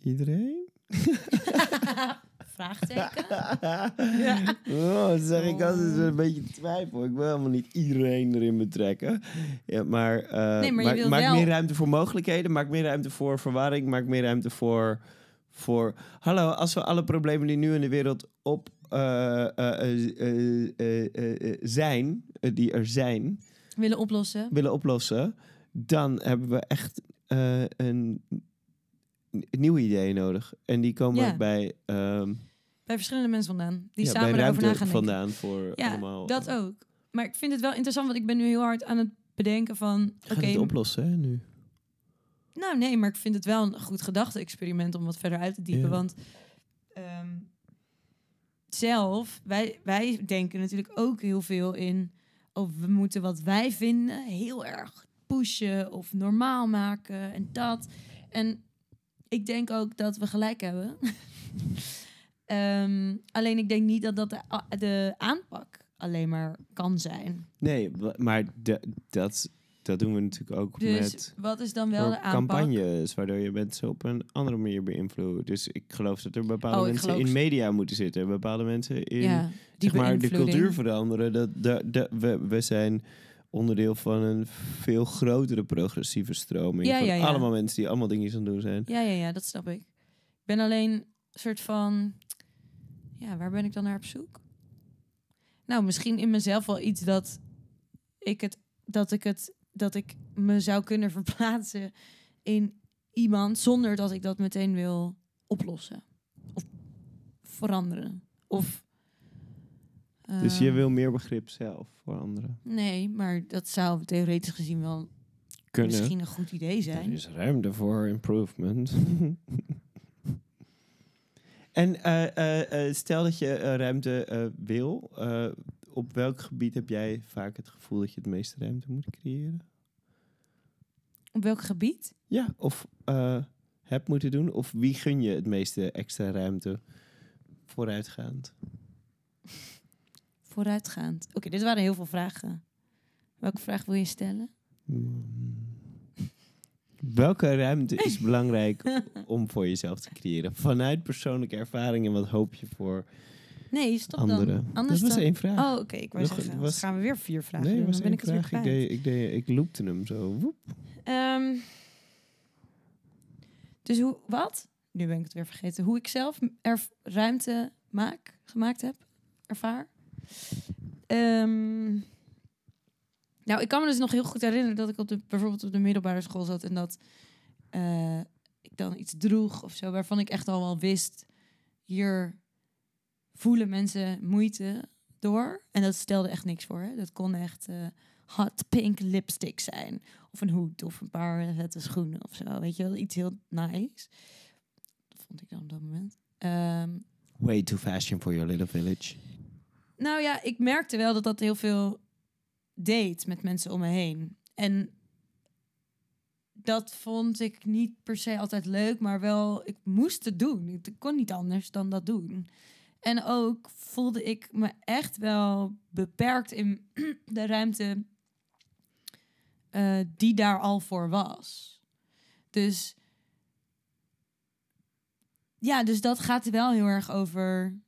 iedereen. Vraagteken. ja. Oh, dat zeg ik altijd Oh. een beetje twijfel. Ik wil helemaal niet iedereen erin betrekken. Ja, maar eh, Nee, maar je maak, wil maak wel- meer ruimte voor mogelijkheden. Maak meer ruimte voor verwarring. Maak meer ruimte voor... voor hallo, als we alle problemen die nu in de wereld op eh, eh, zijn, die er zijn, Willen oplossen. willen oplossen, dan hebben we echt een, nieuwe ideeën nodig. En die komen Ja. bij, ehm Bij verschillende mensen vandaan. Die ja, samen bij ruimte na gaan denken. vandaan voor Ja, allemaal. Dat eh, ook. Maar ik vind het wel interessant, want ik ben nu heel hard aan het bedenken van... Oké, het oplossen hè, nu? nou nee, maar ik vind het wel een goed gedachte-experiment om wat verder uit te diepen. Ja. Want ehm, zelf, wij, wij denken natuurlijk ook heel veel in... Oh, we moeten wat wij vinden heel erg pushen of normaal maken en dat. En ik denk ook dat we gelijk hebben. Ehm, alleen ik denk niet dat dat de, aanpak alleen maar kan zijn. Nee, maar de- dat, dat doen we natuurlijk ook Dus met wat is dan wel de aanpak? campagnes, waardoor je mensen op een andere manier beïnvloedt. Dus ik geloof dat er bepaalde Oh, mensen geloof- in media moeten zitten, bepaalde mensen in ja, die zeg maar, de cultuur veranderen. Dat, dat, dat, we, we zijn onderdeel van een veel grotere progressieve stroming. Ja, van ja, allemaal mensen die allemaal dingen aan het doen zijn. Ja, ja, ja, dat snap ik. Ik ben alleen een soort van... Ja, waar ben ik dan naar op zoek? Nou, misschien in mezelf wel iets dat ik het... Dat ik het... Dat ik me zou kunnen verplaatsen in iemand... zonder dat ik dat meteen wil oplossen. Of veranderen. Of... Dus je ehm, wil meer begrip zelf voor anderen. Nee, maar dat zou theoretisch gezien wel Kunnen. misschien een goed idee Er zijn. is ruimte voor improvement. en eh, eh, eh, stel dat je ruimte wil. op welk gebied heb jij vaak het gevoel dat je het meeste ruimte moet creëren? Op welk gebied? Ja, of hebt moeten doen? Of wie gun je het meeste extra ruimte vooruitgaand? Vooruitgaand. Oké, dit waren heel veel vragen. Welke vraag wil je stellen? Hmm. Welke ruimte is belangrijk om voor jezelf te creëren? Vanuit persoonlijke ervaring en wat hoop je voor Nee, stop anderen? dan. Anders dat was dan... één vraag. Oh, oké. Ik wou zeggen, was- gaan we weer vier vragen nee, doen. Dan ben ik het weer kwijt. Ik, deed, ik, deed, ik loopte hem zo. Woep. Ehm, dus hoe, wat? Nu ben ik het weer vergeten. Hoe ik zelf er ruimte maak, gemaakt heb, ervaar. Ehm, nou, ik kan me dus nog heel goed herinneren dat ik op de, bijvoorbeeld op de middelbare school zat en dat eh, ik dan iets droeg of zo, waarvan ik echt al wel wist, hier voelen mensen moeite door. En dat stelde echt niks voor. Hè? Dat kon echt eh, hot pink lipstick zijn. Of een hoed of een paar vette schoenen of zo. Weet je wel, iets heel nice. Dat vond ik dan op dat moment. Ehm, Way too fashion for your little village. nou ja, ik merkte wel dat dat heel veel deed met mensen om me heen. En dat vond ik niet per se altijd leuk, maar wel, ik moest het doen. Ik kon niet anders dan dat doen. En ook voelde ik me echt wel beperkt in de ruimte eh, die daar al voor was. Dus ja, dus dat gaat wel heel erg over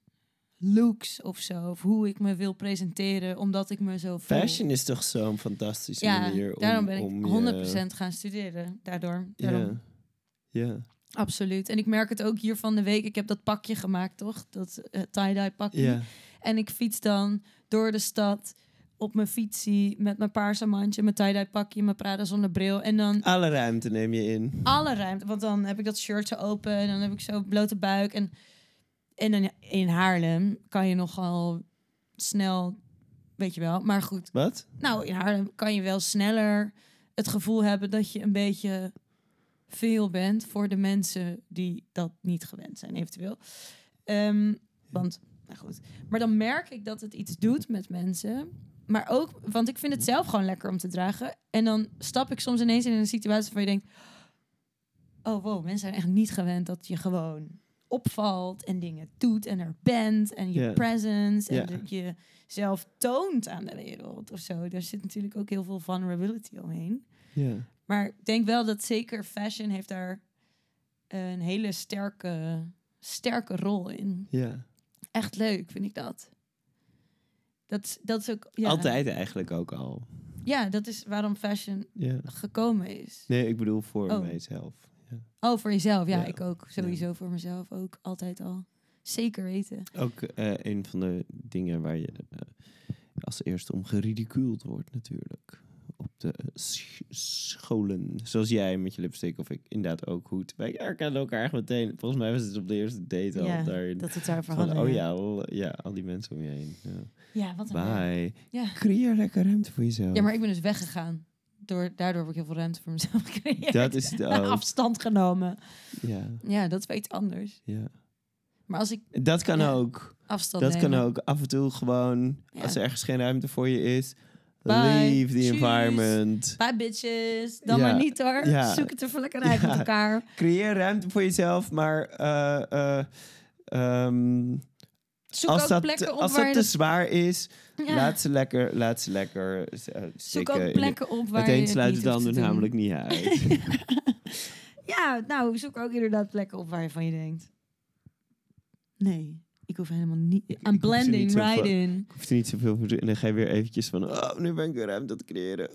looks of zo. Of hoe ik me wil presenteren, omdat ik me zo voel. Fashion is toch zo'n fantastische ja, manier om... daarom ben ik om 100% gaan studeren. Daardoor. Ja. ja. Absoluut. En ik merk het ook hier van de week. Ik heb dat pakje gemaakt, toch? Dat eh, tie-dye pakje. En ik fiets dan door de stad op mijn fietsie met mijn paarse mandje, mijn tie-dye pakje, mijn Prada zonnebril. En dan Alle ruimte neem je in. alle ruimte. Want dan heb ik dat shirt zo open en dan heb ik zo blote buik. En, en in Haarlem kan je nogal snel, weet je wel. Maar goed, Wat? nou in Haarlem kan je wel sneller het gevoel hebben dat je een beetje veel bent voor de mensen die dat niet gewend zijn, eventueel. Ehm, want, nou goed. Maar dan merk ik dat het iets doet met mensen. Maar ook, want ik vind het zelf gewoon lekker om te dragen. En dan stap ik soms ineens in een situatie waar je denkt... Oh, wow, mensen zijn echt niet gewend dat je gewoon opvalt en dingen doet en er bent en je presence en dat je zelf toont aan de wereld of zo. Daar zit natuurlijk ook heel veel vulnerability omheen. Ja. Maar ik denk wel dat zeker fashion heeft daar een hele sterke, sterke rol in. Ja. Echt leuk, vind ik dat. Dat, dat is ook... Ja, Altijd eigenlijk ook al. Ja, dat is waarom fashion gekomen is. Nee, ik bedoel voor Oh. mijzelf. Oh, voor jezelf. Ja, Ja. ik ook. Sowieso voor mezelf ook. Altijd al. Zeker weten. Ook eh, een van de dingen waar je eh, als eerste om geridicueld wordt natuurlijk. Op de sch- scholen. Zoals jij met je lipstick of ik inderdaad ook goed. Wij herkennen elkaar echt meteen. Volgens mij was het op de eerste date al Ja, daarin. Dat het Van, hadden. oh ja, al, ja, al die mensen om je heen. Ja. Wat een. Bye. Ja. Creëer lekker ruimte voor jezelf. ja, maar ik ben dus weggegaan. Door, daardoor heb ik heel veel ruimte voor mezelf gecreëerd. Dat is het ook. Afstand genomen. Ja, Ja, dat is wel iets anders. ja. Maar als ik Dat kan Ja. ook. afstand Dat kan ook. Af en toe gewoon, Ja. als er ergens geen ruimte voor je is, Bye. leave the Tjus. environment. Bye bitches. Dan Ja. maar niet hoor. Ja. Zoek het er voor lekker uit met elkaar. Creëer ruimte voor jezelf, maar ehm, Zoek als ook dat, plekken op als waar dat te zwaar is, dat- Ja. laat ze lekker, laat ze lekker eh, Zoek ook plekken op waar Het je een het sluit het hoeft te ander namelijk niet uit. Ja, nou, zoek ook inderdaad plekken op waar je van je denkt. Nee, ik hoef helemaal niet... I'm ze blending niet right in. Ik hoef er niet zoveel voor En dan ga je weer eventjes van, oh, nu ben ik ruimte aan het creëren.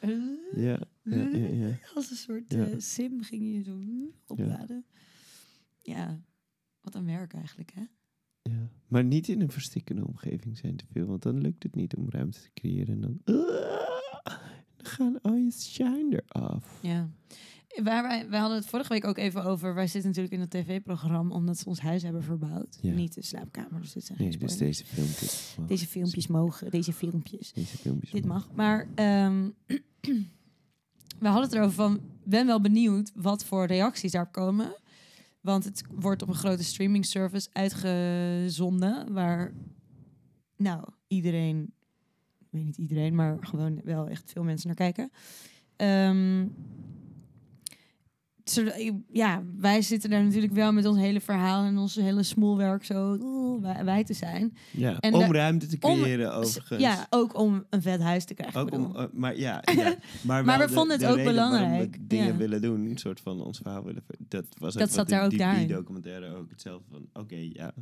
Eh, ja, ja, ja, ja. Als een soort eh, sim ging je zo opladen. Ja. Wat een werk eigenlijk, hè? Ja. Maar niet in een verstikkende omgeving zijn te veel, want dan lukt het niet om ruimte te creëren. En dan, dan gaan al je shine eraf. Ja. Waar wij, wij hadden het vorige week ook even over. Wij zitten natuurlijk in het tv-programma omdat ze ons huis hebben verbouwd. Ja. Niet de slaapkamer, dus dit zijn Nee, dus deze filmpjes. mag. Deze filmpjes mogen, deze filmpjes. Deze filmpjes. Dit mag. mag. Maar ehm, we hadden het erover van... ben wel benieuwd wat voor reacties daarop komen. Want het wordt op een grote streaming service uitgezonden... waar, nou, iedereen... Ik weet niet iedereen, maar gewoon wel echt veel mensen naar kijken. Zo- ja, wij zitten daar natuurlijk wel met ons hele verhaal... en ons hele smoelwerk zo oeh, wij, te zijn. Ja, En om de- ruimte te om- creëren overigens. Ja, ook om een vet huis te krijgen. Ook om, eh, maar ja, ja. Maar, we vonden het ook belangrijk, We dingen ja. willen doen, een soort van ons verhaal willen. Dat was Dat ook zat daar in ook die, daarin. die documentaire ook hetzelfde van. Oké, ja,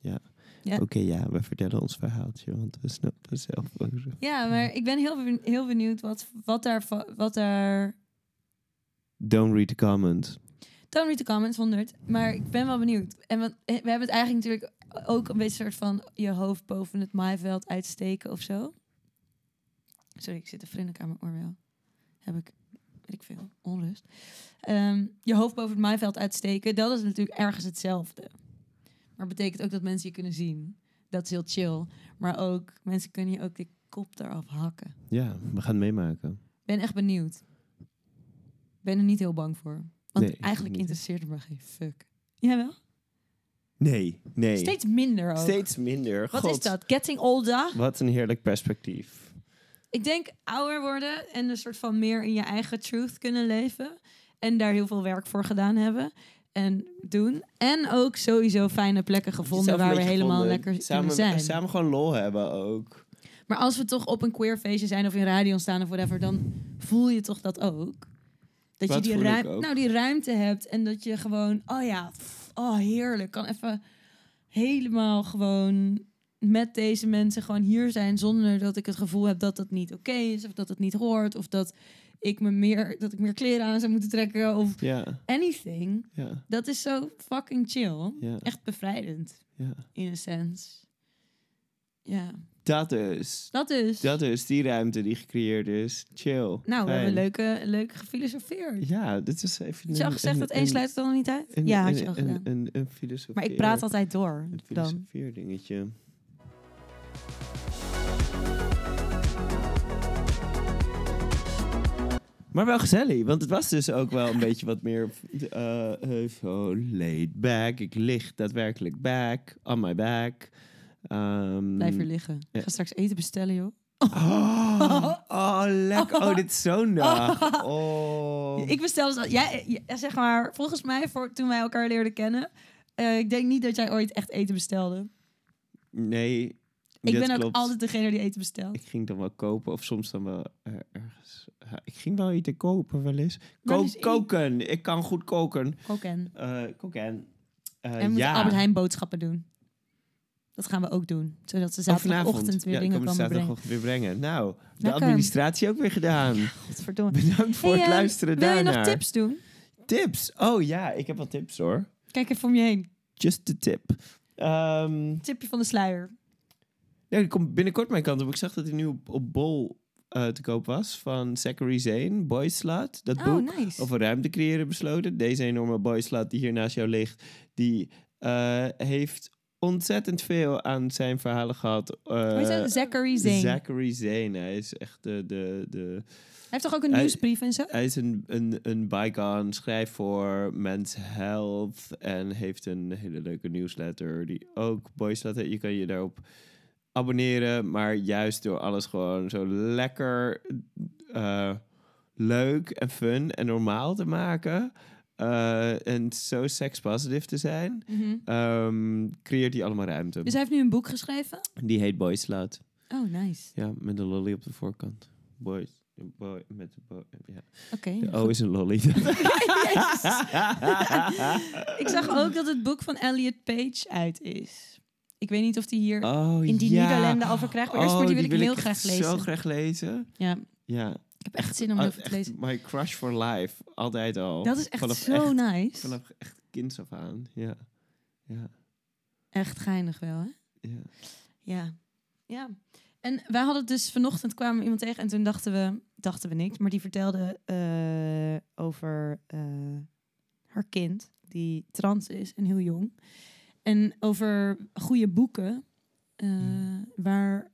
ja, Ja. Oké, ja, we vertellen ons verhaaltje, want we snappen zelf. ook. Ja, maar ik ben heel, heel benieuwd wat, wat, daar, wat daar... Don't read the comment. Don't read the comments, 100. Maar ik ben wel benieuwd. En want, eh, we hebben het eigenlijk natuurlijk ook een beetje soort van je hoofd boven het maaiveld uitsteken of zo. Sorry, ik zit een vriendelijk aan mijn oorbel. Heb ik, weet ik veel, onrust. Ehm, je hoofd boven het maaiveld uitsteken, dat is natuurlijk ergens hetzelfde. Maar betekent ook dat mensen je kunnen zien. Dat is heel chill. Maar ook, mensen kunnen je ook de kop eraf hakken. Ja, we gaan het meemaken. ben echt benieuwd. Ben er niet heel bang voor. Want Nee, eigenlijk interesseert het me geen fuck. Jawel? Nee, nee. Steeds minder ook. Steeds minder. Wat God, is dat? Getting older? Wat een heerlijk perspectief. Ik denk ouder worden en een soort van meer in je eigen truth kunnen leven. En daar heel veel werk voor gedaan hebben. En doen. En ook sowieso fijne plekken gevonden waar we helemaal gevonden. lekker samen, kunnen zijn. Samen gewoon lol hebben ook. Maar als we toch op een queer feestje zijn of in radio staan of whatever, dan voel je toch dat ook. Dat je die, ruim- nou, die ruimte hebt en dat je gewoon, oh ja, pff, oh heerlijk, kan even helemaal gewoon met deze mensen gewoon hier zijn zonder dat ik het gevoel heb dat dat niet oké is of dat het niet hoort of dat ik me meer dat ik meer kleren aan zou moeten trekken of Ja, anything. ja, Dat is zo fucking chill. Echt bevrijdend in een sens. Ja, Dat is. dat is. Dat is die ruimte die gecreëerd is. Chill. Nou, we hebben leuke, leuke gefilosofeerd. Ja, dit is even. Had je al gezegd dat één sluit het dan niet uit? Een, ja, had je al gedaan. Een, een, filosofeer- maar ik praat altijd door. Een filosofeerdingetje. Maar wel gezellig, want het was dus ook wel een beetje wat meer eh, zo laid back. Ik lig daadwerkelijk back, on my back. Ehm, Blijf hier liggen. Ik ga straks eten bestellen, joh. Oh, oh, lekker. Oh, dit is zo'n dag. Oh. Ik bestel. Jij, ja, zeg maar, volgens mij, voor, toen wij elkaar leerden kennen. eh, ik denk niet dat jij ooit echt eten bestelde. Nee, Ik ben ook klopt. altijd degene die eten bestelt. Ik ging dan wel kopen, of soms dan wel ergens. Ik ging wel eten kopen, wel eens. Ko- i- koken. Ik kan goed koken. Koken. Eh koken. Eh, en ja. Albert Heijn boodschappen doen. Dat gaan we ook doen. Zodat ze Oh, zaterdagochtend weer ja, dingen komen zaterdagochtend weer brengen. Nou, de administratie ook weer gedaan. Godverdomme. Bedankt voor Hey, het eh, luisteren Wil je daarnaar. nog tips doen? Tips? Oh ja, ik heb wel tips hoor. Kijk even om je heen. Just a tip. Ehm Tipje van de sluier. ja, die komt binnenkort mijn kant op. Ik zag dat hij nu op, op Bol eh, te koop was van Zachary Zane, Boy Slut. Dat Oh, boek nice. over ruimte creëren besloten. Deze enorme Boy Slut die hier naast jou ligt, die eh, heeft ontzettend veel aan zijn verhalen gehad. Uh? Zachary Zane. Zachary Zane. Hij is echt de... de, de Hij heeft toch ook een Hij- nieuwsbrief en zo? hij is een, een, een bygone, schrijft voor Men's Health en heeft een hele leuke newsletter die ook Boys heet. Je kan je daarop abonneren, maar juist door alles gewoon zo lekker eh, leuk en fun en normaal te maken eh, en zo sex-positive te zijn, Mhm. ehm, creëert hij allemaal ruimte. Dus hij heeft nu een boek geschreven? Die heet Boys Slut. Oh, nice. Ja, met een lolly op de voorkant. Boys. Boy, met de boy, ja. De O is een lolly. Ik zag ook dat het boek van Elliot Page uit is. Ik weet niet of die hier Oh, in die ja. Nederlanden al verkrijgbaar is, maar Oh, die wil ik heel echt graag lezen. Zo graag lezen. Ja, Ja. Ik heb echt zin om veel te lezen. My crush for life. Altijd al. Dat is echt vanaf zo echt, nice. Vanaf echt kinds af aan. Ja. Ja. Echt geinig wel, hè? ja. Ja. Ja. En wij hadden dus vanochtend kwamen iemand tegen en toen dachten we, dachten we niks, maar die vertelde eh, over eh, haar kind die trans is en heel jong. En over goede boeken eh, waar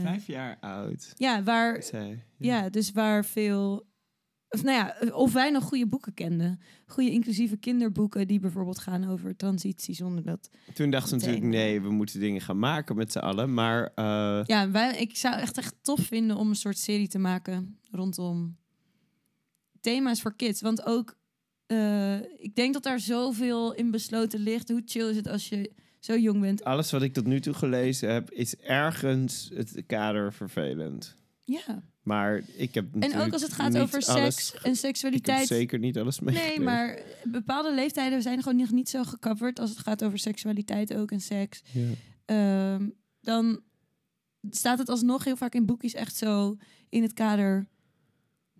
Vijf jaar oud. ja, waar Zij. ja, dus waar veel of nou ja, of wij nog goede boeken kenden. Goede inclusieve kinderboeken die bijvoorbeeld gaan over transitie zonder dat Toen dachten ze natuurlijk, nee, we moeten dingen gaan maken met z'n allen. Maar eh, Ja, wij, ik zou echt echt tof vinden om een soort serie te maken rondom thema's voor kids. Want ook, eh, ik denk dat daar zoveel in besloten ligt. Hoe chill is het als je zo jong bent? alles wat ik tot nu toe gelezen heb, is ergens het kader vervelend. Ja. Maar ik heb En ook als het gaat over seks en Ik heb seksualiteit. zeker niet alles Nee, meegekregen. maar bepaalde leeftijden zijn gewoon nog niet zo gecoverd als het gaat over seksualiteit ook en seks. Ja. Ehm, dan staat het alsnog heel vaak in boekjes echt zo in het kader.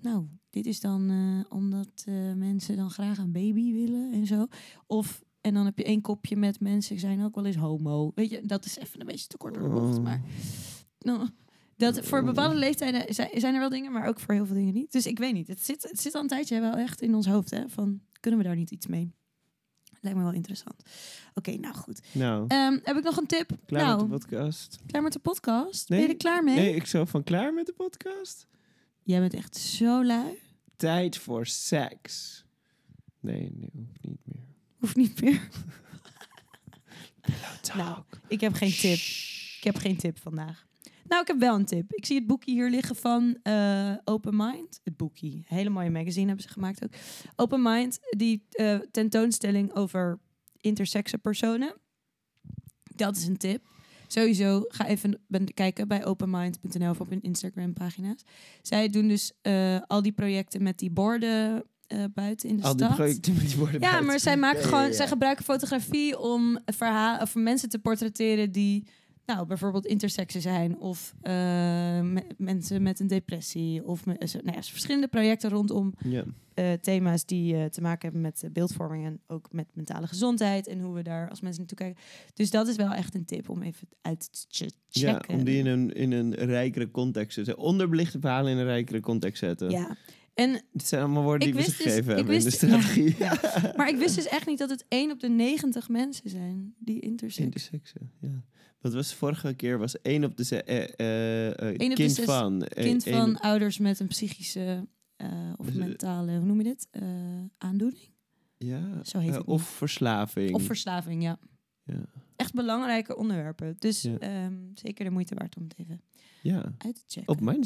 Nou, dit is dan eh, omdat eh, mensen dan graag een baby willen en zo. Of en dan heb je één kopje met mensen zijn ook wel eens homo. Weet je, dat is even een beetje te kort door de bocht, Oh. maar nou, dat voor bepaalde leeftijden zijn, er wel dingen, maar ook voor heel veel dingen niet. Dus ik weet niet. Het zit, het zit al een tijdje wel echt in ons hoofd, hè? Van kunnen we daar niet iets mee? Lijkt me wel interessant. Oké, nou goed. Nou, Ehm, heb ik nog een tip? klaar nou, met de podcast. Klaar met de podcast? Nee. Ben je er klaar mee? Nee, ik zo van klaar met de podcast. Jij bent echt zo lui. Tijd voor seks. Nee, nee, hoeft niet. Hoeft niet meer. Nou, ik heb geen tip. Ik heb geen tip vandaag. Nou, ik heb wel een tip. Ik zie het boekje hier liggen van eh, Open Mind. Het boekje. Hele mooie magazine hebben ze gemaakt ook. Open Mind, die eh, tentoonstelling over intersexe personen. Dat is een tip. Sowieso ga even ben- kijken bij openmind.nl of op hun Instagram pagina's. Zij doen dus eh, al die projecten met die borden eh, buiten in de Al die stad. projecten met die worden Ja, buiten. maar zij maken gewoon, ja. zij gebruiken fotografie om verhaal of mensen te portretteren die, nou, bijvoorbeeld intersexe zijn of eh, me- mensen met een depressie of me, nou ja, verschillende projecten rondom Ja. eh, thema's die te maken hebben met beeldvorming en ook met mentale gezondheid en hoe we daar als mensen naartoe kijken. Dus dat is wel echt een tip om even uit te che- ja, checken. om die in een, in een rijkere context te zetten. Onderbelichte verhalen in een rijkere context zetten. Ja. En Dit zijn allemaal woorden die we ze dus- gegeven hebben in de ja, strategie. ja. Maar ik wist dus echt niet dat het 1 op de 90 mensen zijn die intersex. Intersexe, ja. Wat was vorige keer? Was één op de ze- eh, eh, eh, de kind zes van. kind van ouders met een psychische of Dus, mentale, hoe noem je dit? Aandoening? ja, Zo heet het of verslaving. Of verslaving, ja. ja. Echt belangrijke onderwerpen. Dus ehm, zeker de moeite waard om het even ja, uit te checken. op mijn.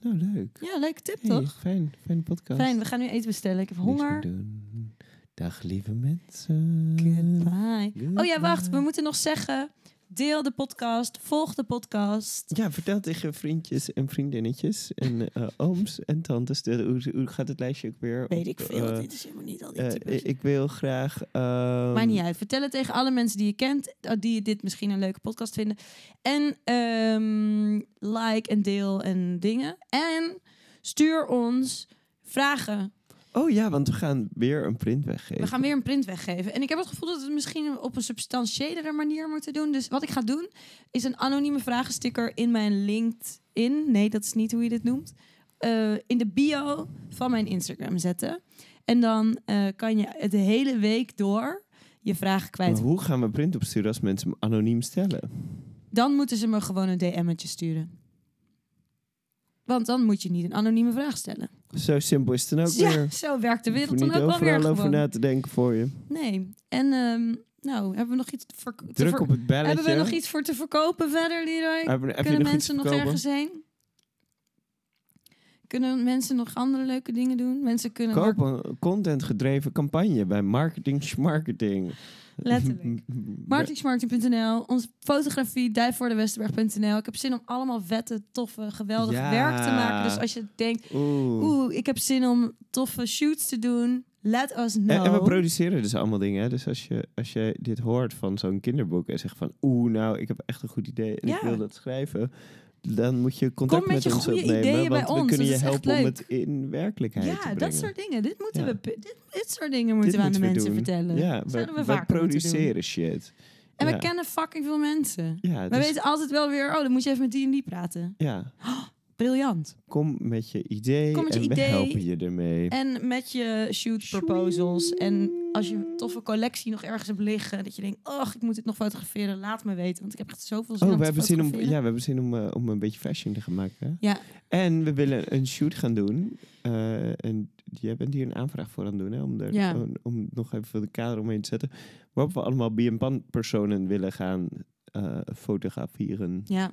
Nou, leuk. Ja, leuke tip Hey, toch? Fijn, fijne podcast. Fijn, we gaan nu eten bestellen. Ik heb honger. Dag lieve mensen. Goodbye. Oh ja, wacht. We moeten nog zeggen... Deel de podcast. Volg de podcast. Ja, vertel tegen je vriendjes en vriendinnetjes en eh, ooms en tantes. De, hoe, hoe gaat het lijstje ook weer? Weet ik veel. eh, Dit is helemaal niet al die eh, types. ik wil graag... ehm, Maakt niet uit. Vertel het tegen alle mensen die je kent, die dit misschien een leuke podcast vinden. En ehm, like en deel en dingen. En stuur ons vragen. Oh ja, want we gaan weer een print weggeven. We gaan weer een print weggeven. En ik heb het gevoel dat we het misschien op een substantiëlere manier moeten doen. Dus wat ik ga doen, is een anonieme vragensticker in mijn LinkedIn. Nee, dat is niet hoe je dit noemt. eh, in de bio van mijn Instagram zetten. En dan eh, kan je het de hele week door je vragen kwijt. Maar hoe gaan we print opsturen als mensen hem anoniem stellen? Dan moeten ze me gewoon een DM'tje sturen. Want dan moet je niet een anonieme vraag stellen. Zo simpel is het dan ook ja, weer. zo werkt de wereld dan ook wel weer overal over gewoon. na te denken voor je. Nee. En ehm, nou, hebben we nog iets te Druk op het belletje. Hebben we nog iets voor te verkopen verder, Leroy? Hebben- heb Kunnen nog mensen nog ergens heen? Kunnen mensen nog andere leuke dingen doen? Mensen kunnen Koop mark- een content-gedreven campagne bij Marketing Schmarketing. Letterlijk. marketingsmarketing.nl, onze fotografie, dijvoordewesterberg.nl. Ik heb zin om allemaal vette, toffe, geweldig Ja. werk te maken. Dus als je denkt, Oeh. oeh, ik heb zin om toffe shoots te doen, let us know. En, en we produceren dus allemaal dingen. Hè? Dus als je, als je dit hoort van zo'n kinderboek en zegt van... Oeh, nou, ik heb echt een goed idee en ik Ja. wil dat schrijven. Dan moet je contact Kom met je ons goede opnemen. ideeën bij want we ons, kunnen je helpen om het in werkelijkheid te ja, brengen. dat soort dingen. Dit moeten Ja. we, dit, dit soort dingen moeten Dit we aan de moeten mensen doen. vertellen. Ja, we, produceren shit. En Ja. we kennen fucking veel mensen. Ja, We dus- weten altijd wel weer, oh, dan moet je even met die en die praten. ja, Briljant. kom met je idee Kom met je en we helpen je ermee. En met je shoot proposals. En als je een toffe collectie nog ergens hebt liggen, dat je denkt, oh, ik moet dit nog fotograferen, laat me weten. Want ik heb echt zoveel zin Oh, we hebben zin om, ja, we hebben zin om, eh, om een beetje fashion te gaan maken. Ja. En we willen een shoot gaan doen. eh, en jij bent hier een aanvraag voor aan het doen, hè? Om, er, Ja. om, om nog even de kader omheen te zetten. Waarop we allemaal BNPan-personen willen gaan eh, fotograferen. Ja.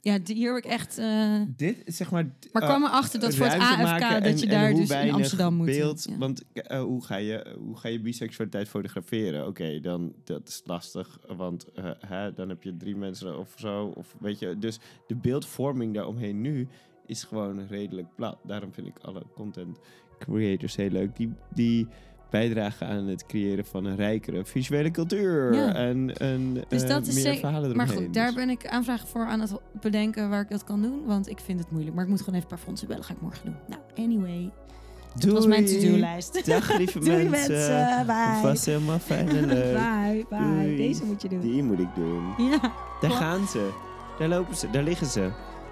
Ja, hier heb ik echt... eh, Dit zeg maar... maar eh, kwam erachter dat voor het AFK, dat je en daar dus in Amsterdam moet. Beeld, Ja. Want eh, hoe, ga je, hoe ga je biseksualiteit fotograferen? Oké, dan dat is lastig, want eh, hè, dan heb je drie mensen of zo. Of, weet je, dus de beeldvorming daaromheen nu is gewoon redelijk plat. Daarom vind ik alle content creators heel leuk. Die, die bijdragen aan het creëren van een rijkere visuele cultuur. Ja. En, en Dus eh, dat is meer verhalen Maar goed, daar ben ik aanvragen voor aan het bedenken waar ik dat kan doen. Want ik vind het moeilijk. Maar ik moet gewoon even een paar fondsen bellen. Ga ik morgen doen. Nou, anyway. Dat was mijn Doei. to-do-lijst. Dag lieve Doei mensen. mensen. Bye. Was helemaal fijn en leuk. Bye, bye. Doei. Deze moet je doen. Die moet ik doen. Ja, Daar gaan ze. Daar lopen ze. Daar liggen ze.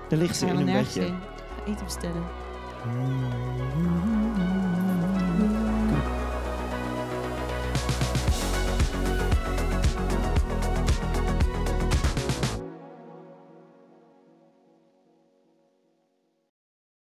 Daar liggen ze in een bedje. Ga eten bestellen. Mm.